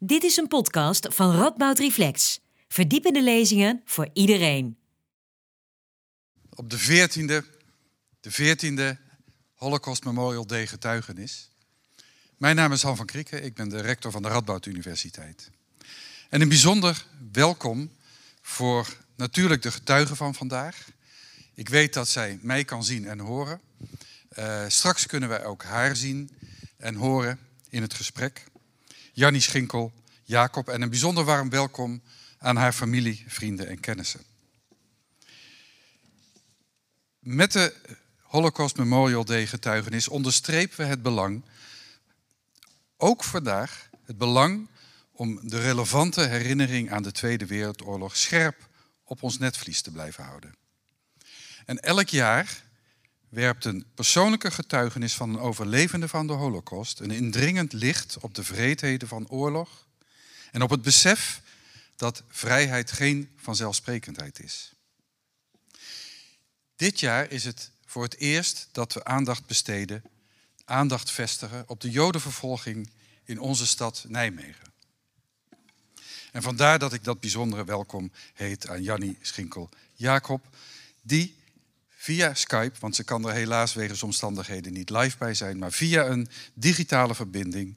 Dit is een podcast van Radboud Reflex. Verdiepende lezingen voor iedereen. Op de 14e, de 14e Holocaust Memorial Day getuigenis. Mijn naam is Han van Krieken, ik ben de rector van de Radboud Universiteit. En een bijzonder welkom voor natuurlijk de getuigen van vandaag. Ik weet dat zij mij kan zien en horen. Uh, straks kunnen wij ook haar zien en horen in het gesprek. Jannie Schinkel, Jacob en een bijzonder warm welkom aan haar familie, vrienden en kennissen. Met de Holocaust Memorial Day getuigenis onderstrepen we het belang, ook vandaag, het belang om de relevante herinnering aan de Tweede Wereldoorlog scherp op ons netvlies te blijven houden. En elk jaar werpt een persoonlijke getuigenis van een overlevende van de Holocaust een indringend licht op de vreedheden van oorlog en op het besef dat vrijheid geen vanzelfsprekendheid is. Dit jaar is het voor het eerst dat we aandacht besteden, aandacht vestigen op de Jodenvervolging in onze stad Nijmegen. En vandaar dat ik dat bijzondere welkom heet aan Jannie Schinkel-Jacob, die via Skype, want ze kan er helaas wegens omstandigheden niet live bij zijn, maar via een digitale verbinding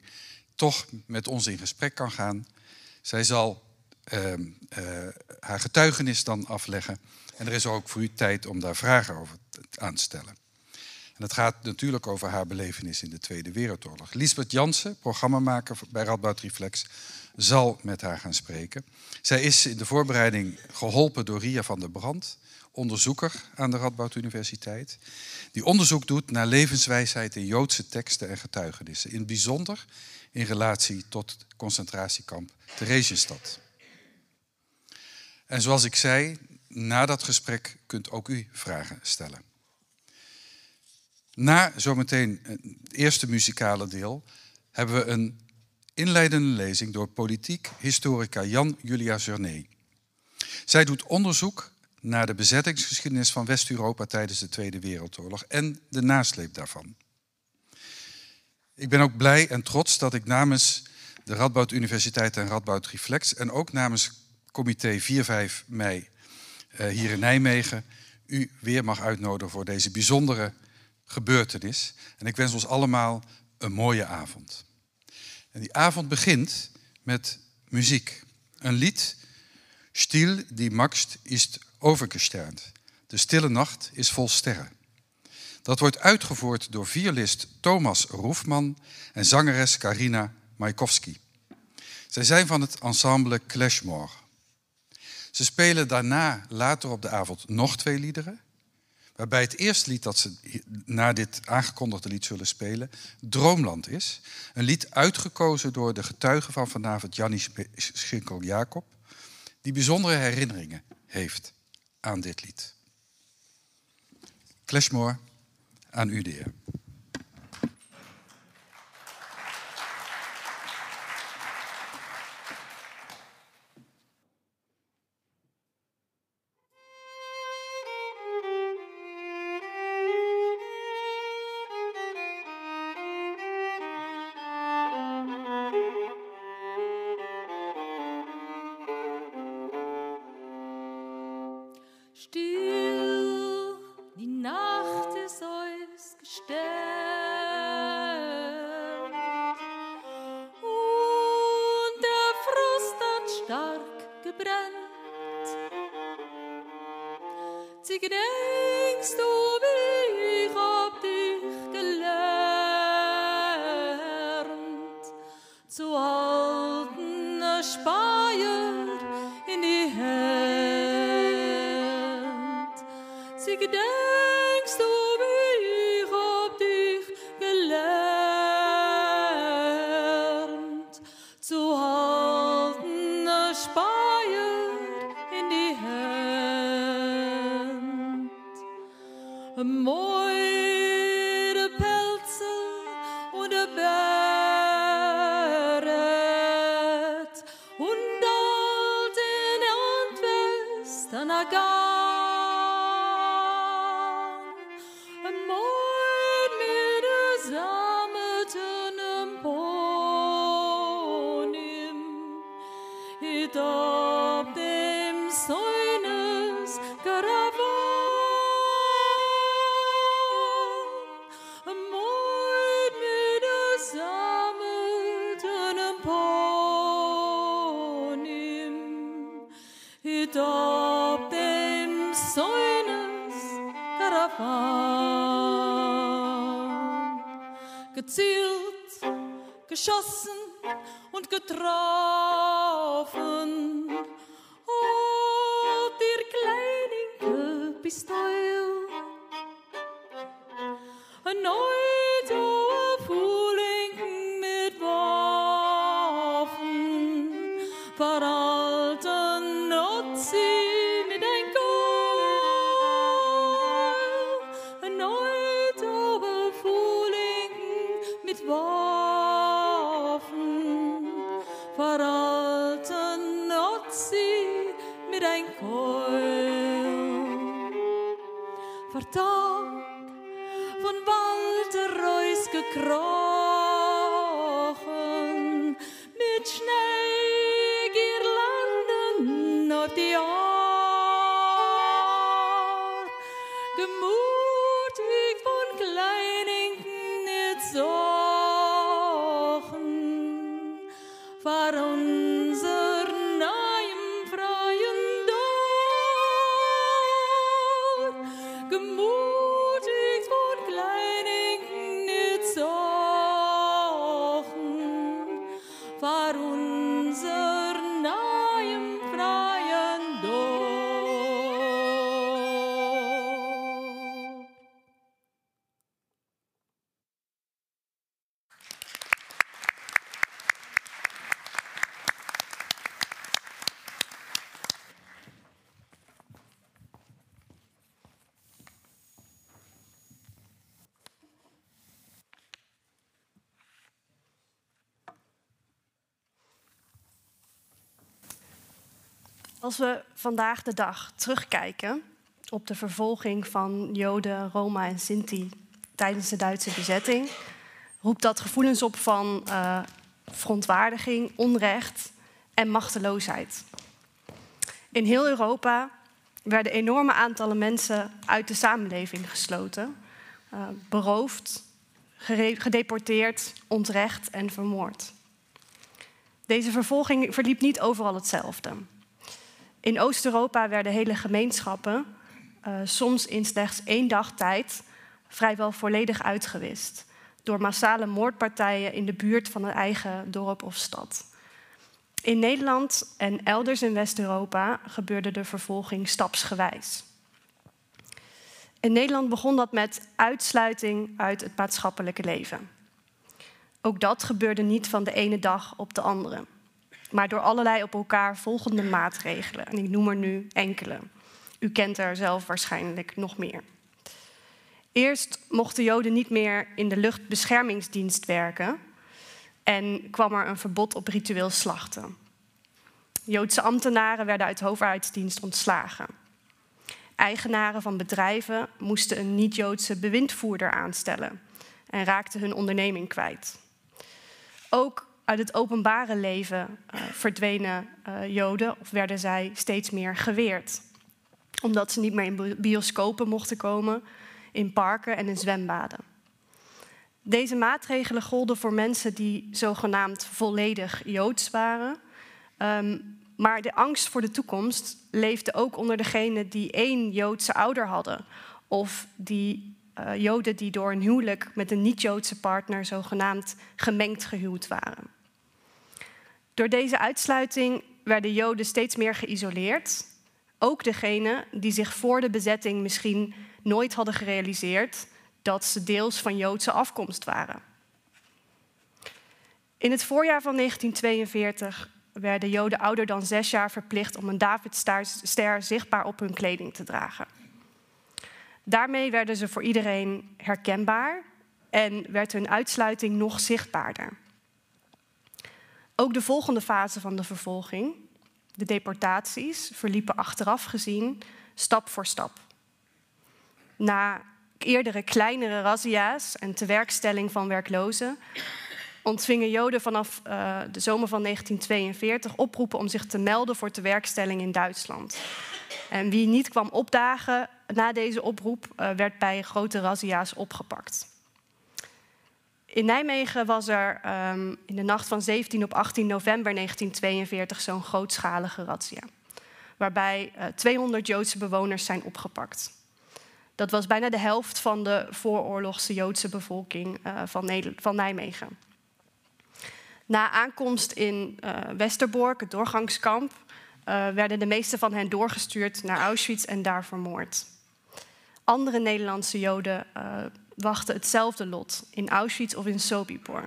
toch met ons in gesprek kan gaan. Zij zal uh, uh, haar getuigenis dan afleggen. En er is ook voor u tijd om daar vragen over aan te stellen. En het gaat natuurlijk over haar belevenis in de Tweede Wereldoorlog. Lisbeth Jansen, programmamaker bij Radboud Reflex, zal met haar gaan spreken. Zij is in de voorbereiding geholpen door Ria van der Brand onderzoeker aan de Radboud Universiteit. Die onderzoek doet naar levenswijsheid in Joodse teksten en getuigenissen. In bijzonder in relatie tot concentratiekamp Theresienstad. En zoals ik zei, na dat gesprek kunt ook u vragen stellen. Na zometeen het eerste muzikale deel hebben we een inleidende lezing door politiek historica Jan Julia Journet. Zij doet onderzoek naar de bezettingsgeschiedenis van West-Europa tijdens de Tweede Wereldoorlog en de nasleep daarvan. Ik ben ook blij en trots dat ik namens de Radboud Universiteit en Radboud Reflex en ook namens comité 4-5 mei eh, hier in Nijmegen u weer mag uitnodigen voor deze bijzondere gebeurtenis. En ik wens ons allemaal een mooie avond. En die avond begint met muziek. Een lied, Stil die Maxt ist overgesternd. De stille nacht is vol sterren. Dat wordt uitgevoerd door violist Thomas Roefman en zangeres Karina Maikowski. Zij zijn van het ensemble Clashmore. Ze spelen daarna later op de avond nog twee liederen. Waarbij het eerste lied dat ze na dit aangekondigde lied zullen spelen, Droomland is. Een lied uitgekozen door de getuige van vanavond, Jannie Schinkel-Jacob, die bijzondere herinneringen heeft aan dit lied. Clashmore, aan u de Cristo. Als we vandaag de dag terugkijken op de vervolging van Joden, Roma en Sinti tijdens de Duitse bezetting, roept dat gevoelens op van eh, verontwaardiging, onrecht en machteloosheid. In heel Europa werden enorme aantallen mensen uit de samenleving gesloten, eh, beroofd, gedeporteerd, ontrecht en vermoord. Deze vervolging verliep niet overal hetzelfde. In Oost-Europa werden hele gemeenschappen, eh, soms in slechts één dag tijd, vrijwel volledig uitgewist. Door massale moordpartijen in de buurt van een eigen dorp of stad. In Nederland en elders in West-Europa gebeurde de vervolging stapsgewijs. In Nederland begon dat met uitsluiting uit het maatschappelijke leven. Ook dat gebeurde niet van de ene dag op de andere maar door allerlei op elkaar volgende maatregelen. En ik noem er nu enkele. U kent er zelf waarschijnlijk nog meer. Eerst mochten Joden niet meer in de luchtbeschermingsdienst werken en kwam er een verbod op ritueel slachten. Joodse ambtenaren werden uit overheidsdienst ontslagen. Eigenaren van bedrijven moesten een niet-Joodse bewindvoerder aanstellen en raakten hun onderneming kwijt. Ook uit het openbare leven uh, verdwenen uh, Joden of werden zij steeds meer geweerd. Omdat ze niet meer in bioscopen mochten komen, in parken en in zwembaden. Deze maatregelen golden voor mensen die zogenaamd volledig Joods waren. Um, maar de angst voor de toekomst leefde ook onder degenen die één Joodse ouder hadden. Of die uh, Joden die door een huwelijk met een niet-Joodse partner zogenaamd gemengd gehuwd waren. Door deze uitsluiting werden Joden steeds meer geïsoleerd. Ook degenen die zich voor de bezetting misschien nooit hadden gerealiseerd dat ze deels van Joodse afkomst waren. In het voorjaar van 1942 werden Joden ouder dan zes jaar verplicht om een Davidster zichtbaar op hun kleding te dragen. Daarmee werden ze voor iedereen herkenbaar en werd hun uitsluiting nog zichtbaarder. Ook de volgende fase van de vervolging, de deportaties, verliepen achteraf gezien stap voor stap. Na eerdere kleinere razzia's en tewerkstelling van werklozen ontvingen Joden vanaf uh, de zomer van 1942 oproepen om zich te melden voor tewerkstelling in Duitsland. En wie niet kwam opdagen na deze oproep, uh, werd bij grote razzia's opgepakt. In Nijmegen was er um, in de nacht van 17 op 18 november 1942 zo'n grootschalige razzia. Waarbij uh, 200 Joodse bewoners zijn opgepakt. Dat was bijna de helft van de vooroorlogse Joodse bevolking uh, van, Nijmegen. Na aankomst in Westerbork, het doorgangskamp, werden de meeste van hen doorgestuurd naar Auschwitz en daar vermoord. Andere Nederlandse Joden uh, wachten hetzelfde lot in Auschwitz of in Sobibor.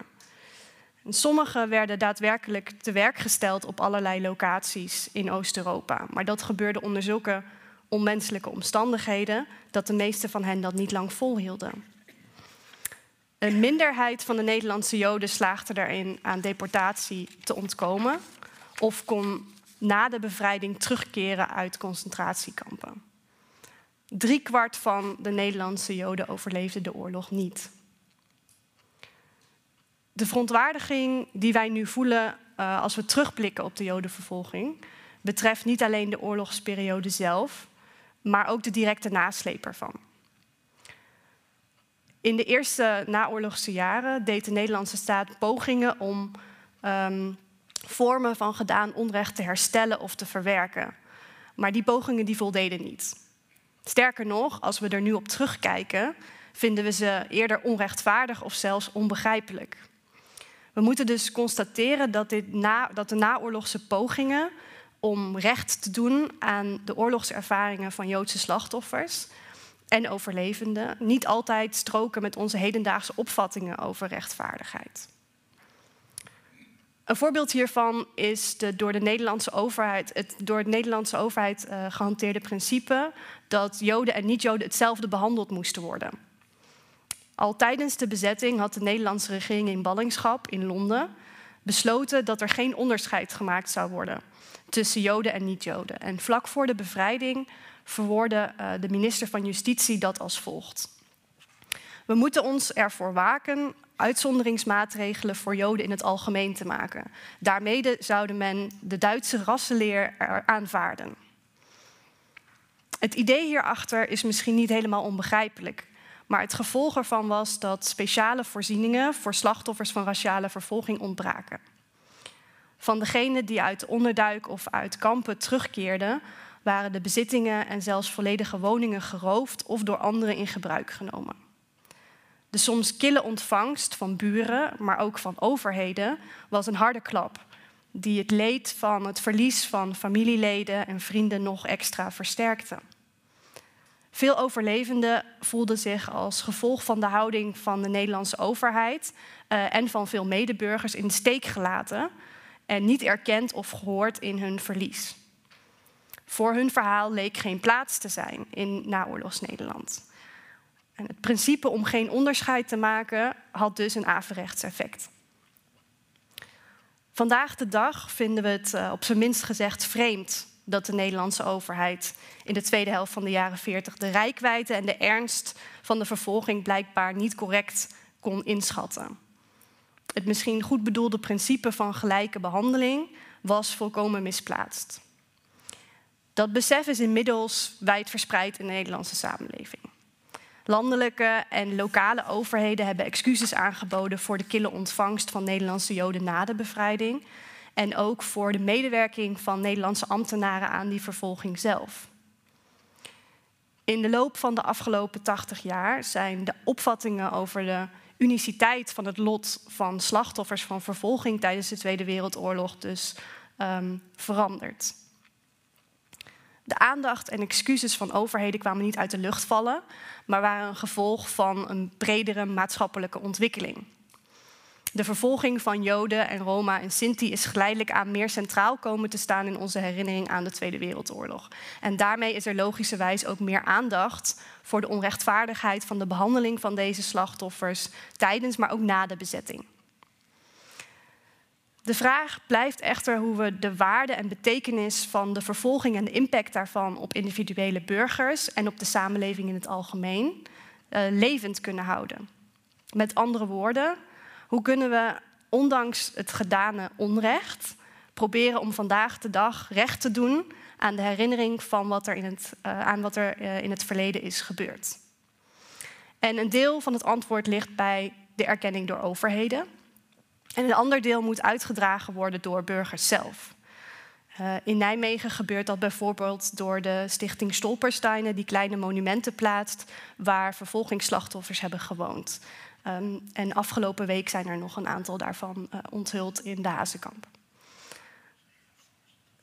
En sommigen werden daadwerkelijk te werk gesteld op allerlei locaties in Oost-Europa. Maar dat gebeurde onder zulke onmenselijke omstandigheden dat de meeste van hen dat niet lang volhielden. Een minderheid van de Nederlandse Joden slaagde erin aan deportatie te ontkomen of kon na de bevrijding terugkeren uit concentratiekampen. Drie kwart van de Nederlandse Joden overleefde de oorlog niet. De verontwaardiging die wij nu voelen uh, als we terugblikken op de Jodenvervolging betreft niet alleen de oorlogsperiode zelf, maar ook de directe nasleep ervan. In de eerste naoorlogse jaren deed de Nederlandse staat pogingen om um, vormen van gedaan onrecht te herstellen of te verwerken. Maar die pogingen die voldeden niet. Sterker nog, als we er nu op terugkijken, vinden we ze eerder onrechtvaardig of zelfs onbegrijpelijk. We moeten dus constateren dat, dit na, dat de naoorlogse pogingen om recht te doen aan de oorlogservaringen van Joodse slachtoffers en overlevenden niet altijd stroken met onze hedendaagse opvattingen over rechtvaardigheid. Een voorbeeld hiervan is de door de Nederlandse overheid, het door de Nederlandse overheid uh, gehanteerde principe dat Joden en niet-Joden hetzelfde behandeld moesten worden. Al tijdens de bezetting had de Nederlandse regering in ballingschap in Londen besloten dat er geen onderscheid gemaakt zou worden tussen Joden en niet-Joden. En vlak voor de bevrijding verwoordde uh, de minister van Justitie dat als volgt. We moeten ons ervoor waken uitzonderingsmaatregelen voor Joden in het algemeen te maken. Daarmee zou men de Duitse rassenleer aanvaarden. Het idee hierachter is misschien niet helemaal onbegrijpelijk. Maar het gevolg ervan was dat speciale voorzieningen voor slachtoffers van raciale vervolging ontbraken. Van degenen die uit onderduik of uit kampen terugkeerden, waren de bezittingen en zelfs volledige woningen geroofd of door anderen in gebruik genomen. De soms kille ontvangst van buren, maar ook van overheden, was een harde klap, die het leed van het verlies van familieleden en vrienden nog extra versterkte. Veel overlevenden voelden zich als gevolg van de houding van de Nederlandse overheid uh, en van veel medeburgers in de steek gelaten en niet erkend of gehoord in hun verlies. Voor hun verhaal leek geen plaats te zijn in naoorlogs Nederland. Het principe om geen onderscheid te maken had dus een averechts effect. Vandaag de dag vinden we het uh, op zijn minst gezegd vreemd dat de Nederlandse overheid in de tweede helft van de jaren 40 de rijkwijde en de ernst van de vervolging blijkbaar niet correct kon inschatten. Het misschien goed bedoelde principe van gelijke behandeling was volkomen misplaatst. Dat besef is inmiddels wijd verspreid in de Nederlandse samenleving. Landelijke en lokale overheden hebben excuses aangeboden voor de kille ontvangst van Nederlandse Joden na de bevrijding. En ook voor de medewerking van Nederlandse ambtenaren aan die vervolging zelf. In de loop van de afgelopen 80 jaar zijn de opvattingen over de uniciteit van het lot van slachtoffers van vervolging tijdens de Tweede Wereldoorlog dus um, veranderd. De aandacht en excuses van overheden kwamen niet uit de lucht vallen, maar waren een gevolg van een bredere maatschappelijke ontwikkeling. De vervolging van Joden en Roma en Sinti is geleidelijk aan meer centraal komen te staan in onze herinnering aan de Tweede Wereldoorlog. En daarmee is er logischerwijs ook meer aandacht voor de onrechtvaardigheid van de behandeling van deze slachtoffers tijdens, maar ook na de bezetting. De vraag blijft echter hoe we de waarde en betekenis van de vervolging en de impact daarvan op individuele burgers en op de samenleving in het algemeen uh, levend kunnen houden. Met andere woorden, hoe kunnen we ondanks het gedane onrecht, proberen om vandaag de dag recht te doen aan de herinnering van wat er in het, uh, aan wat er uh, in het verleden is gebeurd. En een deel van het antwoord ligt bij de erkenning door overheden. En een ander deel moet uitgedragen worden door burgers zelf. Uh, in Nijmegen gebeurt dat bijvoorbeeld door de stichting Stolpersteinen, die kleine monumenten plaatst waar vervolgingsslachtoffers hebben gewoond. Um, en afgelopen week zijn er nog een aantal daarvan uh, onthuld in de Hazenkamp.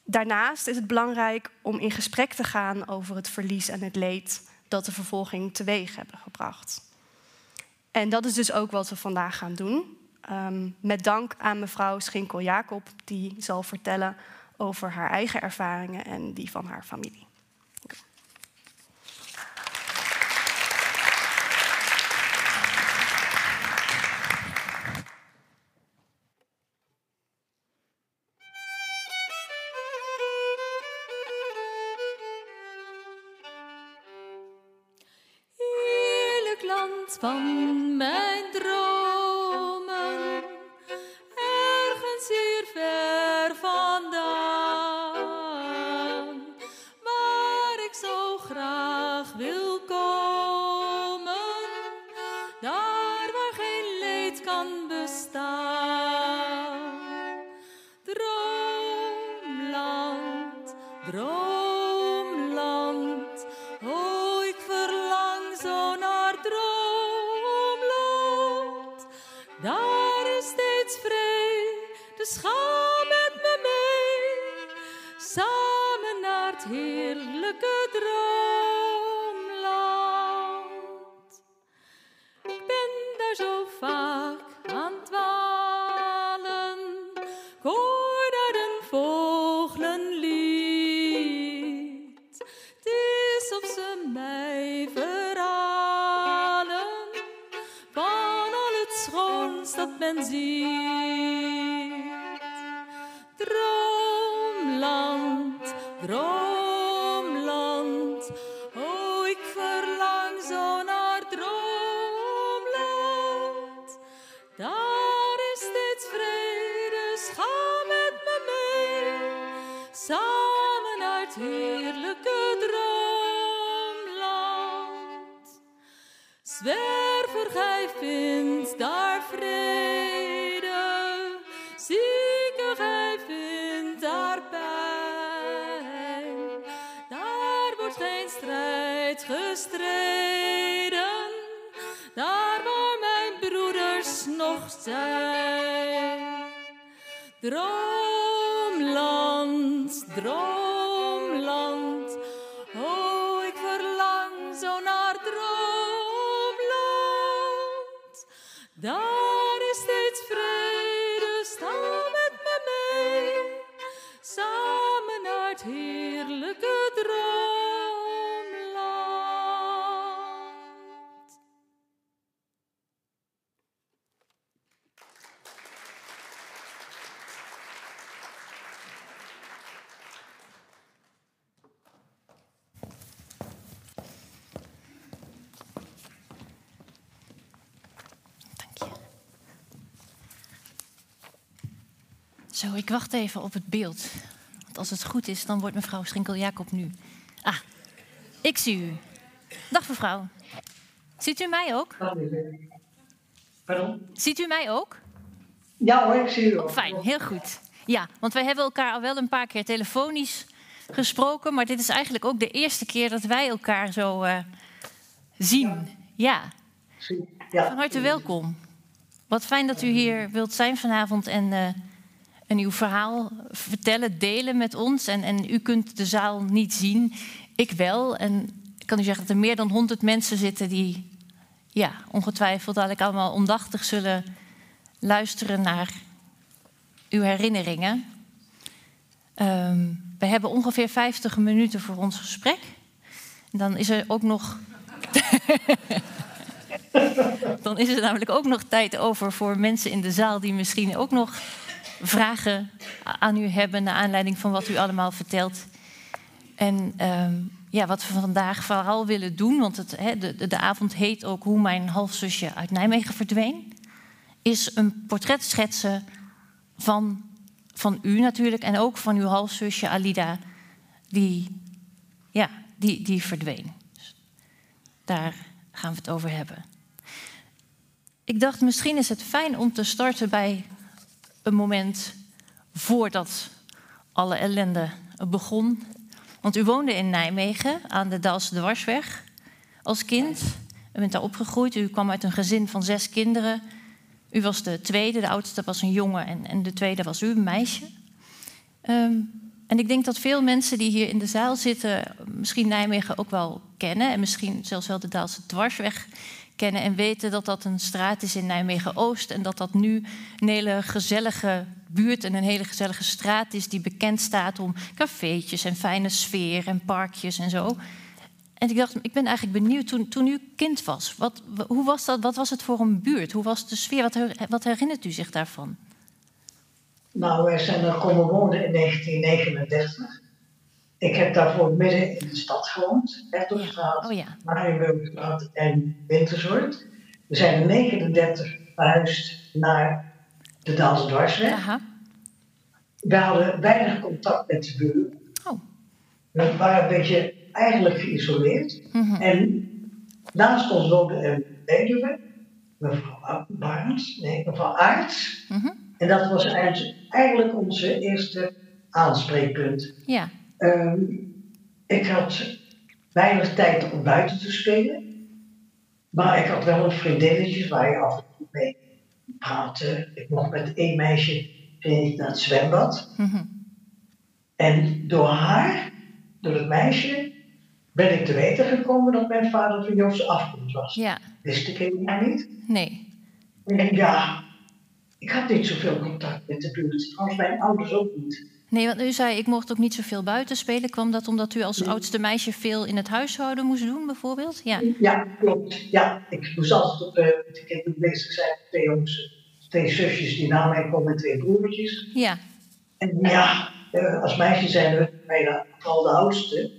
Daarnaast is het belangrijk om in gesprek te gaan over het verlies en het leed dat de vervolging teweeg hebben gebracht. En dat is dus ook wat we vandaag gaan doen. Um, met dank aan mevrouw Schinkel-Jacob, die zal vertellen over haar eigen ervaringen en die van haar familie. Van mijn dromen, Droomland, oh ik verlang zo naar droomland. Daar is steeds vrede, ga met me mee, samen het heerlijke droomland. Zwerver, gij vindt daar vrede, zijn. Droomland, droomland, Zo, ik wacht even op het beeld. Want als het goed is, dan wordt mevrouw Schinkel-Jacob nu. Ah, ik zie u. Dag mevrouw. Ziet u mij ook? Pardon? Ziet u mij ook? Ja hoor, ik zie u ook. Fijn, heel goed. Ja, want wij hebben elkaar al wel een paar keer telefonisch gesproken, maar dit is eigenlijk ook de eerste keer dat wij elkaar zo eh, zien. Ja, Ja. van harte welkom. Wat fijn dat u hier wilt zijn vanavond en, eh, en uw verhaal vertellen, delen met ons. En, en u kunt de zaal niet zien, ik wel. En ik kan u zeggen dat er meer dan 100 mensen zitten die ja, ongetwijfeld dadelijk allemaal ondachtig zullen luisteren naar uw herinneringen. Ehm, we hebben ongeveer 50 minuten voor ons gesprek. Dan is er ook nog. dan is er namelijk ook nog tijd over voor mensen in de zaal die misschien ook nog vragen aan u hebben naar aanleiding van wat u allemaal vertelt. En ehm, ja, wat we vandaag vooral willen doen, want het, de, de avond heet ook Hoe mijn halfzusje uit Nijmegen verdween. is een portret schetsen van, van u natuurlijk en ook van uw halfzusje Alida, die, ja, die, die verdween. Dus daar gaan we het over hebben. Ik dacht, misschien is het fijn om te starten bij een moment voordat alle ellende begon. Want u woonde in Nijmegen aan de Dalse Dwarsweg als kind. U bent daar opgegroeid. U kwam uit een gezin van zes kinderen. U was de tweede, de oudste was een jongen en, en de tweede was u, een meisje. Ehm, en ik denk dat veel mensen die hier in de zaal zitten, misschien Nijmegen ook wel kennen. En misschien zelfs wel de Daalse Dwarsweg kennen. En weten dat dat een straat is in Nijmegen-Oost. En dat dat nu een hele gezellige buurt en een hele gezellige straat is. Die bekend staat om cafeetjes en fijne sfeer en parkjes en zo. En ik dacht, ik ben eigenlijk benieuwd, toen, toen u kind was, wat, hoe was dat, wat was het voor een buurt? Hoe was de sfeer? Wat, wat herinnert u zich daarvan? Nou, wij zijn er komen wonen in 1939. Ik heb daarvoor midden in de stad gewoond, Hertogstraat, Oh ja. Marienburgstraat en Wintersoort. We zijn in 39 verhuisd naar de Daalse Dwarsweg. Aha. We hadden weinig contact met de buren. Oh. We waren een beetje eigenlijk geïsoleerd. Mhm. En naast ons woonde een weduwe, mevrouw Barnes, nee, mevrouw Aarts. Mhm. En dat was eigenlijk- eigenlijk onze eerste aanspreekpunt. Ja. Ehm, ik had weinig tijd om buiten te spelen. Maar ik had wel een vriendinnetje waar je af en toe mee praatte. Ik mocht met één meisje ging ik naar het zwembad. Mhm. En door haar, door het meisje, ben ik te weten gekomen dat mijn vader van Joodse afkomst was. Ja. Wist ik helemaal niet. Nee. En ja, ik had niet zoveel contact met de buurt. Trouwens, mijn ouders ook niet. Nee, want u zei, ik mocht ook niet zoveel buiten spelen. Kwam dat omdat u als oudste meisje veel in het huishouden moest doen, bijvoorbeeld? Ja. Ja, klopt. Ja, ik moest altijd op kinderen bezig zijn. Twee jongens, twee zusjes die na mij komen en twee broertjes. Ja. En ja, eh, als meisje zijn we bijna vooral de oudste.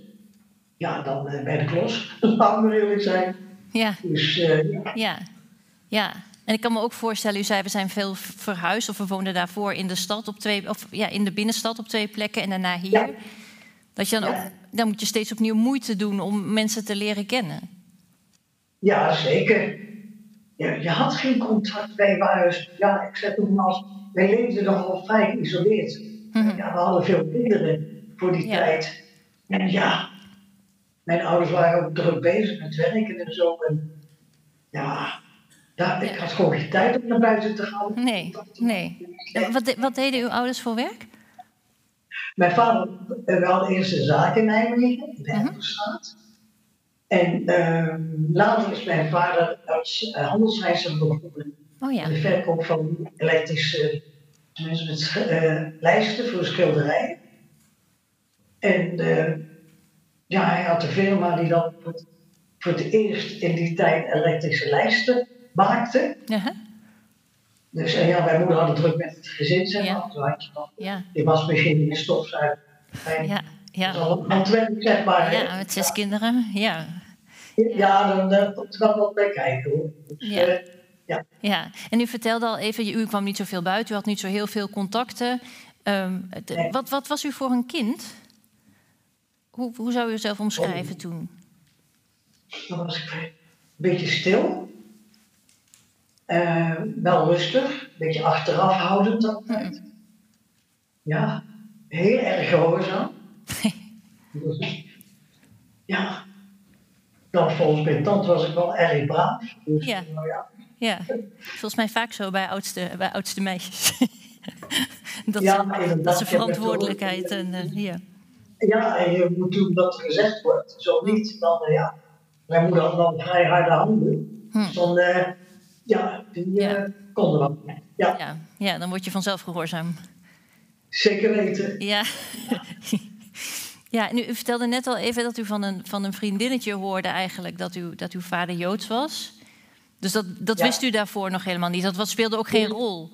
Ja, dan eh, bij de klos. Dat maar eerlijk zijn. Ja. Dus ja. Ja. Ja. En ik kan me ook voorstellen, u zei we zijn veel verhuisd of we woonden daarvoor in de stad op twee, of ja, in de binnenstad op twee plekken en daarna hier. Ja. Dat je dan Ja. ook, dan moet je steeds opnieuw moeite doen om mensen te leren kennen. Ja, zeker. Ja, je had geen contact. Wij waren, ja, ik zeg toen als, wij leefden nogal vrij geïsoleerd. Mhm. Ja, we hadden veel kinderen voor die Ja. tijd. En ja, mijn ouders waren ook druk bezig met werken en zo. En ja, daar, ik Ja. had gewoon geen tijd om naar buiten te gaan. Nee, nee. Wat, wat deden uw ouders voor werk? Mijn vader, eh, we hadden eerst een zaak in Nijmegen, in de Mhm. Hertogstraat. En ehm, later is mijn vader als uh, handelsreiziger begonnen. Oh ja. De verkoop van elektrische, tenminste met eh, lijsten voor schilderijen. En eh, ja, hij had een firma die dan voor het eerst in die tijd elektrische lijsten maakte. Ja. Dus en ja, mijn moeder had het druk met het gezin, zeg maar. Toen had je dan Ja. die wasmachine, die stofzuiger. Ja. Dat Ja. zeg maar. hè. Ja, met zes kinderen. Ja. Ja, dan uh, komt er wel wat bij kijken hoor. Dus, Ja. eh, ja. Ja, en u vertelde al even, u kwam niet zoveel buiten, u had niet zo heel veel contacten. Ehm, Nee. wat, wat was u voor een kind? Hoe, hoe zou u uzelf omschrijven toen? Dan was ik een beetje stil. Eh, wel rustig, een beetje achterafhoudend altijd. Ja, heel erg gehoorzaam. Dus, ja, dan volgens mijn tante was ik wel erg braaf. Dus, Ja. nou ja. Ja, volgens mij vaak zo bij oudste, bij oudste meisjes. dat, Ja, ze, dat ze verantwoordelijkheid en eh, ja. ja, en je moet doen wat er gezegd wordt. Zo niet, dan eh, ja. Mijn moeder had dan vrij harde handen. Hm. Dus dan, ja, die eh Ja. konden wat. Ja, Ja, ja, dan word je vanzelf gehoorzaam. zeker weten. Ja. ja, en u, vertelde net al even dat u van een, van een vriendinnetje hoorde eigenlijk dat, u, dat uw vader Joods was. Dus dat, dat Ja. wist u daarvoor nog helemaal niet. Dat wat speelde ook geen rol.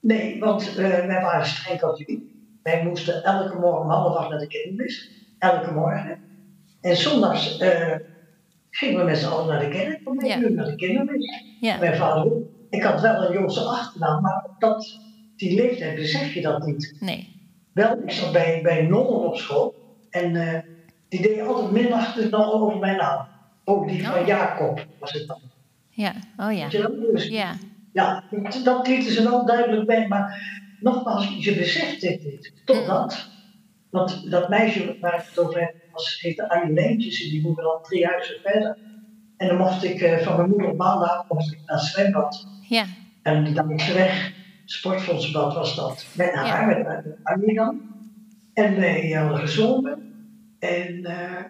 Nee, want eh, wij waren streng katholiek. Wij moesten elke morgen om half acht naar de kerkmis. Elke morgen. En zondags eh, gingen we met z'n allen naar de kerk. Ja. negen uur naar de kindermis. Ja. Mijn vader ik had wel een Joodse achternaam, maar dat, die leeftijd besef je dat niet. Nee. Wel, ik zat bij, bij nonnen op school en eh, die deden altijd minachtend nog over mijn naam. Ook die van Oh. Jacob was het dan. Ja, oh ja. Dus, Ja, ja, dat lieten ze wel duidelijk bij, maar nogmaals, je beseft dit niet. Totdat, want dat meisje waar ik het over heb, was, heette Annie Leentjes en die woonde dan drie huizen verder. En dan mocht ik eh, van mijn moeder op maandag mocht ik naar het zwembad. ja, En dan is ze weg, sportfondsbad was dat, met haar, met, met Annie dan. En wij hadden gezongen. En eh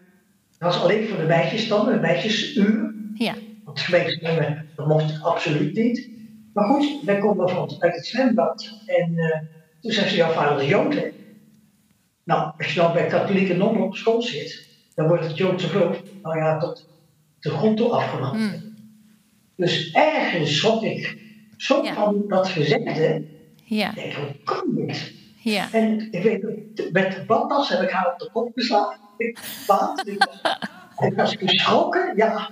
dat was alleen voor de meisjes dan, een meisjesuur. ja. Want gemeentezwemmen, dat mocht absoluut niet. Maar goed, wij komen van uit het zwembad. En eh, toen zei ze, jouw vader is Jood? Nou, als je dan bij katholieke nonnen op school zit, dan wordt het Joodse geloof, nou ja, tot de grond toe afgemaakt. Hmm. Dus ergens schrok ik zo Ja. van dat gezegde. Ja, Ik denk, hoe kan dit? ja. En ik weet, met de badtas heb ik haar op de kop geslagen. Ik baat. Was, geschrokken, ja.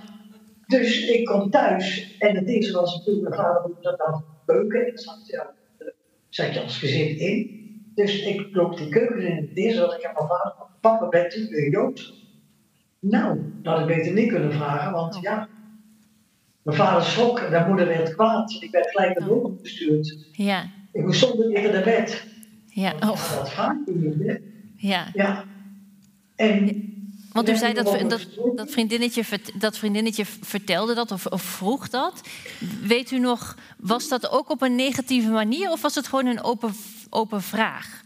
Dus ik kom thuis en het eerste was natuurlijk mijn vader moet dat dan beuken. En dan zat, ja, eh, zat je als gezin in. Dus ik loop die keuken in. Het wat ik aan mijn vader papa bent u een Jood? Nou, dat had ik beter niet kunnen vragen, want ja. Mijn vader schrok en mijn moeder werd kwaad. Ik werd gelijk naar boven gestuurd. Ja, Ik moest zonder tegen de bed. ja. Oh, dat vraag je niet, hè? ja. Ja. En Want u zei dat, dat, is dat, vriendinnetje, dat vriendinnetje vertelde dat of, of vroeg dat. Weet u nog, was dat ook op een negatieve manier of was het gewoon een open, open vraag?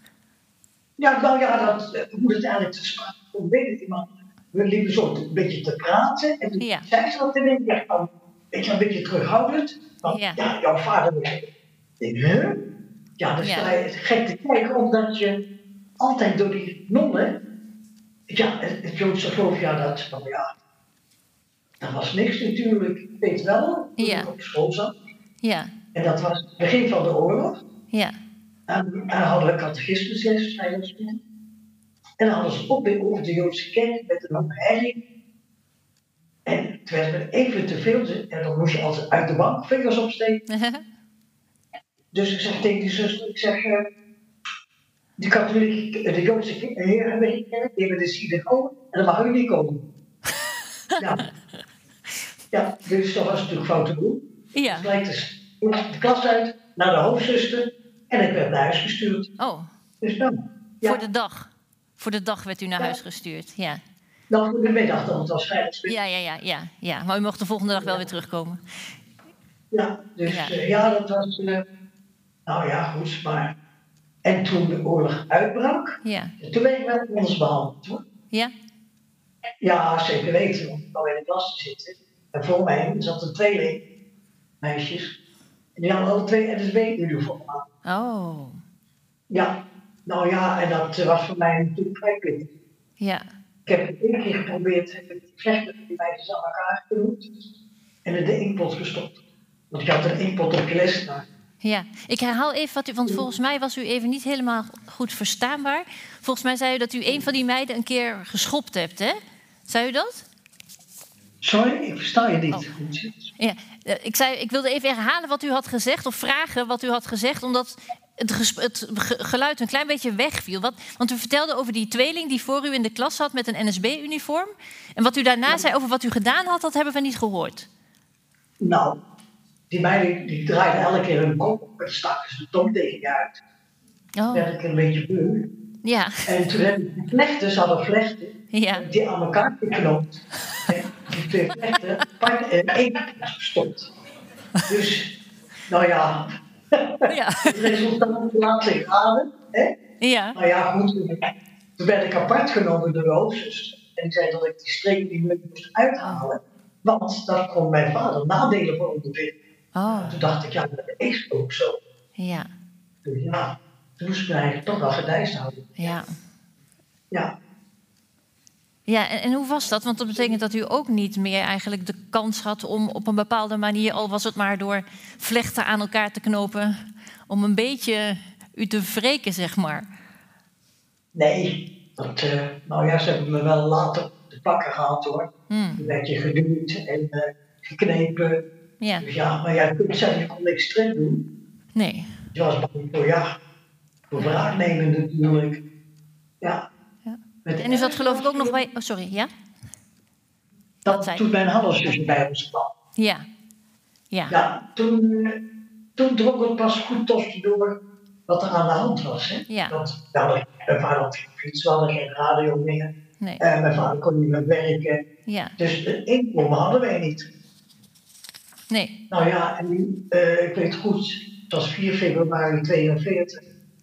ja, nou ja, dat, eh, hoe het eigenlijk te sprake komt, weet ik niet. Maar we liepen zo een beetje te praten. En toen Ja. zei ze wat in van, weet je, een beetje terughoudend. Van, Ja. ja. jouw vader was... Ik huh? Ja, dus Ja. je gek te kijken, omdat je altijd door die nonnen... Ja, het, het Joodse geloof, ja, dat, nou ja... Dat was niks natuurlijk. Ik weet wel, toen Ja. ik op school zat. Ja, En dat was het begin van de oorlog. ja, En, en hadden we catechismusles En dan hadden ze op weer over de Joodse kerk met een hoop herrie. En het werd me even te veel. En dan moest je altijd uit de bank vingers opsteken. Dus ik zeg tegen die zuster, ik zeg... eh, de katholieke, de Joodse ke- heer hebben we kerk, die hebben de synagoge. En dan mag u niet komen. ja. ja, dus dat was natuurlijk fout te doen. ja. Dus de, de klas uit, naar de hoofdzuster. En ik werd naar huis gestuurd. Oh, Dus dan, ja, voor de dag. Voor de dag werd u naar Ja. huis gestuurd. Ja. dan voor de middag dan, het was vrijdag. Ja, ja, ja, ja, ja. Maar u mocht de volgende dag wel weer terugkomen. Ja, dus Ja. ja dat was, eh, nou ja, goed, maar... En toen de oorlog uitbrak, Ja. toen werd ik wel anders behandeld, hoor. Ja? Ja, zeker weten, want ik kwam in de klas te zitten. En voor mij zaten tweeling meisjes. En die hadden alle twee NSB-uniform aan. Oh, Ja, nou ja, en dat was voor mij natuurlijk vrij pittig. ja. Ik heb het één keer geprobeerd, heb ik vechten van die meisjes aan elkaar genoemd en in de inkpot gestopt. Want ik had een inkpot op je les. Ja, ik herhaal even wat u, want volgens mij was u even niet helemaal goed verstaanbaar. Volgens mij zei u dat u een van die meiden een keer geschopt hebt, hè? Zei u dat? Sorry, ik versta je niet. Oh. Ja, eh, ik, zei, ik wilde even herhalen wat u had gezegd, of vragen wat u had gezegd, omdat het, gesp- het ge- geluid een klein beetje wegviel. Wat, want u vertelde over die tweeling die voor u in de klas zat met een NSB-uniform. En wat u daarna zei over wat u gedaan had, dat hebben we niet gehoord. Nou, die meiden die draaiden elke keer hun kop op en staken ze de tong tegen je uit. Oh, werd ik een beetje beu. ja, En toen heb ik die vlechten, ze hadden vlechten, ja, die aan elkaar geknoopt. Vlechten apart in één gestopt. Dus, nou ja, ja, het resultaat laat zich raden. Hè? ja, Nou ja, goed. toen- werd ik apart genomen door de hoofdzuster. En ik zei dat ik die streek niet meer moest uithalen. Want dat kon mijn vader nadelen voor ondervinden. oh, Toen dacht ik, ja, dat is ook zo. ja, Dus ja, toen moest ik eigenlijk toch wel gedijst houden. ja. Ja, Ja, en, en hoe was dat? Want dat betekent dat u ook niet meer eigenlijk de kans had om op een bepaalde manier, al was het maar door vlechten aan elkaar te knopen, om een beetje u te wreken, zeg maar. nee. Dat, eh, nou ja, ze hebben me wel later te pakken gehad hoor. Hmm. Toen werd je geduwd en eh, geknepen. Ja. Dus ja, maar ja, ik kon zelf ik kon niks terug doen. Nee. Je was bang voor, ja, voor nemen natuurlijk. Ja. En u zat geloof ik ook nog bij... Oh, sorry. Ja? wat zei- Toen mijn halfzusje bij ons kwam. Ja. Ja. Ja, toen, eh, toen drong het pas goed tot door wat er aan de hand was. Hè? Ja. Want ja, mijn vader had geen fiets, we hadden geen radio meer. Nee. En mijn vader kon niet meer werken. Ja. Dus een inkomen hadden wij niet. Nee. Nou ja, en eh, ik weet goed, het was 4 februari 42.